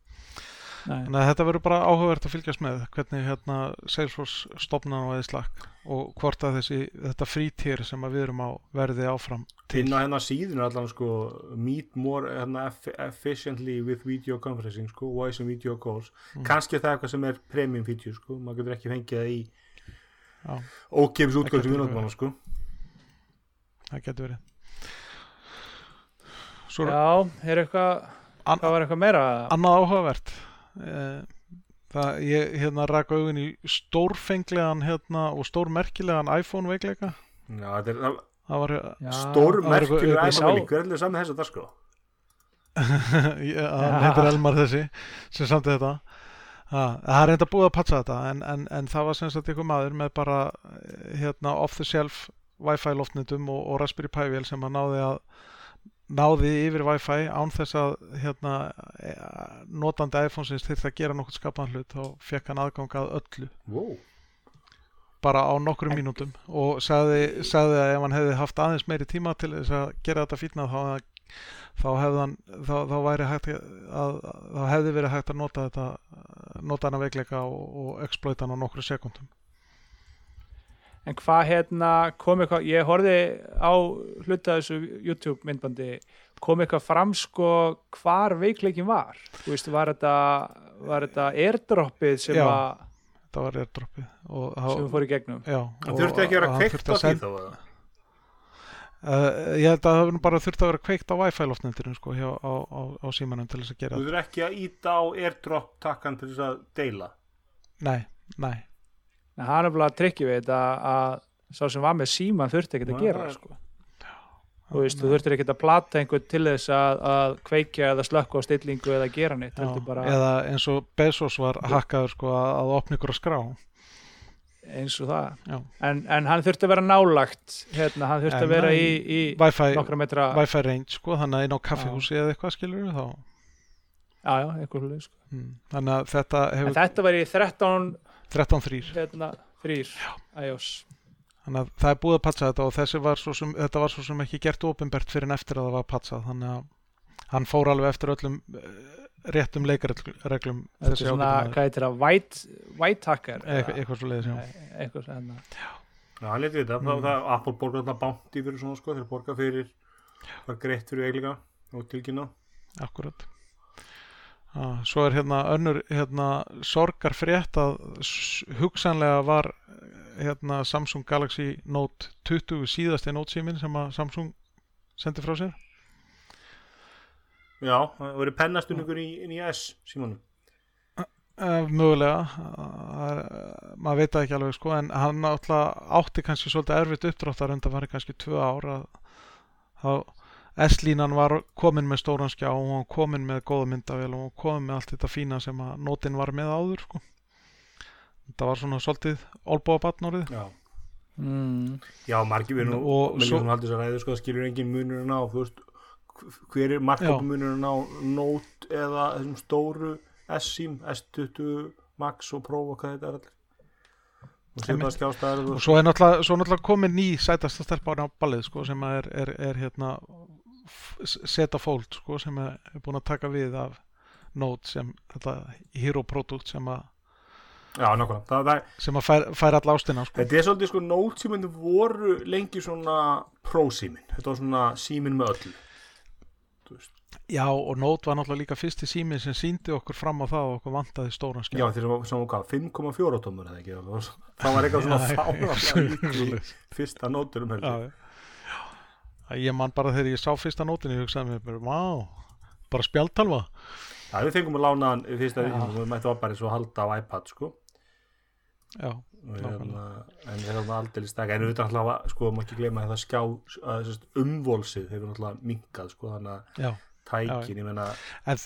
Þannig að þetta verður bara áhugavert að fylgjast með hvernig hérna Salesforce stopna á eða Slack og hvort að þessi, þetta frítýr sem við erum á verði áfram. Inn á hérna síðinu allan sko meet more hérna, eff efficiently with video conferencing sko, voice and video calls Mm. kannski er það eitthvað sem er premium video sko, maður getur ekki fengið það í ókefis Það við notum hana sko Það getur verið. Svo er já, er eitthvað, hvað var eitthvað meira? annað áhugavert. Eh, Það, ég hérna raka augun í stórfenglegan hérna og stórmerkilegan iPhone veikleika. Já, þetta er það, Það stór það merkjur æfamæling, hver er allir saman þess að það sko. Já. heitir Elmar þessi sem samt þetta. Ha, það er reynda búið að patcha þetta en, en, en það var sem sagt ykkur maður með bara eh, hérna off the shelf Wi-Fi loftnetum og, og Raspberry Pi vél sem að náði að náði yfir Wi-Fi án þess að hérna, eh, notandi iPhone-sins þyrfti að gera nokkuð skapaðan hlut þá fekk hann aðgang að öllu. Wow. Bara á nokkrum mínútum og sagði, sagði að ef hann hefði haft aðeins meiri tíma til þess að gera þetta fítna þá, þá, hann, þá, þá, væri hægt að, þá hefði verið hægt að nota þetta nota hana veikleika og, og exploita hann á nokkru sekundum En hvað hérna, kom eitthvað, ég horfði á hluta þessu YouTube myndbandi, kom eitthvað fram sko hvar veikleikin var? Þú veist, var þetta, var þetta airdroppið sem, Já. að, þetta var airdroppið og, sem fór í gegnum? já, Það þurfti ekki að vera kveikt þurfti á að því þá? Uh, ég held að það bara þurft að vera kveikt á Wi-Fi loftnetinu sko hjá, á, á, á símanum til þess að gera Þú þurfti ekki að íta á airdrop takkan til þess að deila Nei, nei, það er bara trikkið við þetta að sá sem var með síman þurfti ekkert að gera er- sko. Þú veist, þú þurftir ekkert að plata einhvern til þess að, að kveikja eða slökka á stillingu eða gera neitt, Já, bara eða eins og Bezos var hakkaður sko að, opna ykkur að skrá. Eins og það. En, en hann þurfti að vera nálagt hérna, hann þurfti En að vera í, í Wi-Fi, metra Wi-Fi range sko, þannig að inn á kaffihúsi eða eitthvað skilur við þá? Já, já, eitthvað hluti sko. mm. þannig að þetta en hefur þetta var í 13 13.3 hérna, þrýr iOS þannig að það er búið að patsa þetta og þessi var svo sem, þetta var svo sem ekki gert ofinbert fyrir en eftir að það var patsað. Þannig að hann fór alveg eftir öllum eh, réttum leikareglum þetta er þessi svona, hvað heitir það, white, white hacker eitthvað, eitthvað svo leiðis já. Nei, eitthvað sem Já, hann leti við þetta, mm. það, Apple borgar alltaf bánti fyrir svona sko, þeir borga fyrir var greitt fyrir eiginlega og tilkynna. Akkurat svo er hérna önnur hérna, sorgar frétt að hugsanlega var hérna, Samsung Galaxy Note 20 síðasti Note síminn sem að Samsung sendi frá sér. Já, það verið pennastunningur í, í S símanum Uh, mögulega uh, maður veit það ekki alveg sko en hann átti kannski svolítið erfitt uppdráttar undan var kannski tvö ára þá S-línan var komin með stóran skjá og hún var komin með góða myndavél og hún var komin með allt þetta fína sem að nótin var með áður sko. Þetta var svona svolítið olbúa batnorðið Já, mm. Já margir við nú Og svo- svo haldur þess að ræðu sko, skilur engin munurinn á þú veist, hver er markapumunurinn á Note eða þessum stóru S-sím, S20 Max og Pro og hvað þetta er allir? Og Einmitt. bara skjástaðar og svo er náttúrulega, svo er náttúrulega komin ný sætasta stelpa á ballið sko sem að er, er, er hérna seta fold sko sem er, búin að taka við af Note sem þetta hero produkt sem að Já, nákvæmlega, það, það, sem að fær, fær alla ástina sko. þetta er svolítið sko Note síminn voru lengi svona Pro síminn, þetta var svona síminn með veist. Já og Note var náttúrulega líka fyrsti sími sem síndi okkur fram á það og okkur vantaði stóran skjá. Já, þeir sem, hvað, 5,4 tómur það var, eitthvað svona svoleiðis. fyrsta nóturum Já, heldur Ég man bara þegar ég sá fyrsta nótinu ég hugsaði mér bara, vá, bara spjaltalva Já, við fengum að lána hann í fyrsta Já. vikingum, við mættum bara eins og halda á iPad, sko. Já, Hérna, en það var aldrei stakka. En við veitum alltaf, sko, maður ekki gleyma að það skjá, að umvolsið hefur náttúrulega minkað, sko, þannig að tækin, ég meina, En,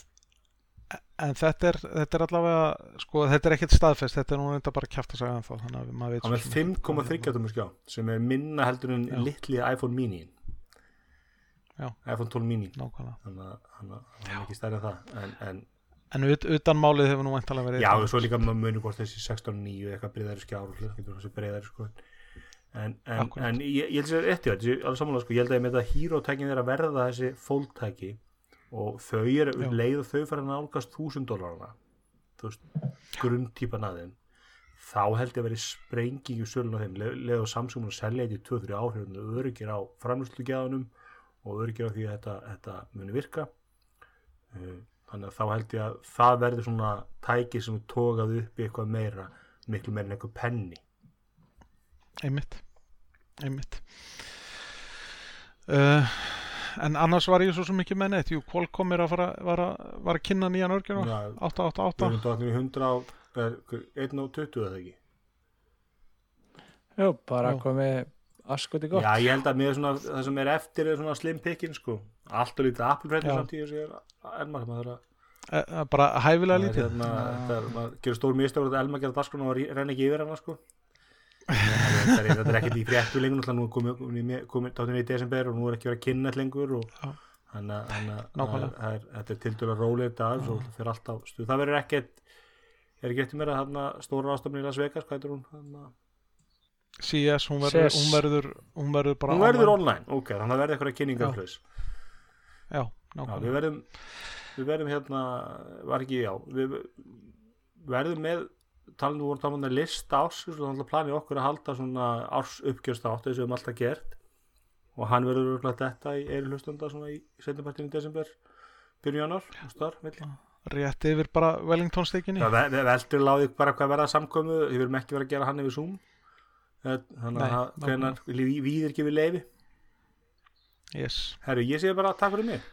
en þetta, er, þetta er allavega sko, þetta er ekkert staðfest þetta er nú reynda bara kjæft að segja ennþá þannig að maður veit hann er svo sem ekki. 5,3 tómur skjá, sem er minna heldur en litli iPhone mini. Já. iPhone 12 mini. Nákvæmlega. Þannig að hann er ekki stærri en það. En, en En ut, utan málið hefur nú væntalega verið Já, og svo líka maður munið hvort þessi 16.9 eitthvað breyðari skjár og breyðari sko en, en, ég, ég held að þetta er samanlega sko, ég held að ég með þetta hýrótækin er að verða þessi fólktæki og þau eru Já. leið og þau fara að nálgast 1000 dólarana þú veist, grunntýpan að þeim þá held ég að vera sprenging í sölun á þeim, leið, og Samsung mun að selja þetta í 2-3 áhrifinu, öryggir á framlýslugjáðunum og öryggir á því að þetta, þetta muni virka. Uh, þannig að þá held ég að það verður svona tæki sem er tókað upp í eitthvað meira miklu meira en eitthvað penni. Einmitt. Einmitt. Uh, en annars var ég svo sem ekki með neitt. Jú, Qualcomm er að fara var að, var að kynna nýjan örgjur Já, 888 við erum tóknir í 100 á er, 1 og 20 eða ekki? Jú, bara Já. komið askoti gott. Já, ég held að svona, það sem er eftir er svona slim pickin sko. Allt og lítið Já. samtíð er Elmar maður þarf að Eh, eh, bara hæfilega það er lítið. hérna, er, maður gerur stór mistök og þetta Elmar gerir dasgrun og renna ekki yfir hana sko. Þetta er, er ekkert í fréttu lengur nú er komið, tátunni í desember og nú er ekki verið að kynna þetta lengur og hann að að- það er- þetta er tildurlega rólega dag svo fyrir alltaf stuð, það verður ekkert er ekki eftir mér að stóra ástafni í Las Vegas, hvað heitir hún CS, hún verður, CS. hún verður hún verður bara hún verður online. online, ok, þannig að það verður eitthvað kynningar Já. já, Já, nákvæmlega við verðum við verðum hérna, var ekki, já við verðum með talandi voru talandi um lista árs og þannig að planið okkur að halda svona árs uppgjörstátt eins og við höfum alltaf gert og hann verður örugglega þetta í einu hlustunda svona í setjumpartinu í desember byrjun januar, star, milli rétt yfir bara Wellington steikinni Það ve- ve- veldur láði bara hvað verða samkomu við verðum ekki verið að gera hann yfir Zoom þannig að hvenar við er ekki við leifi yes. Herru, ég sé bara takk fyrir mig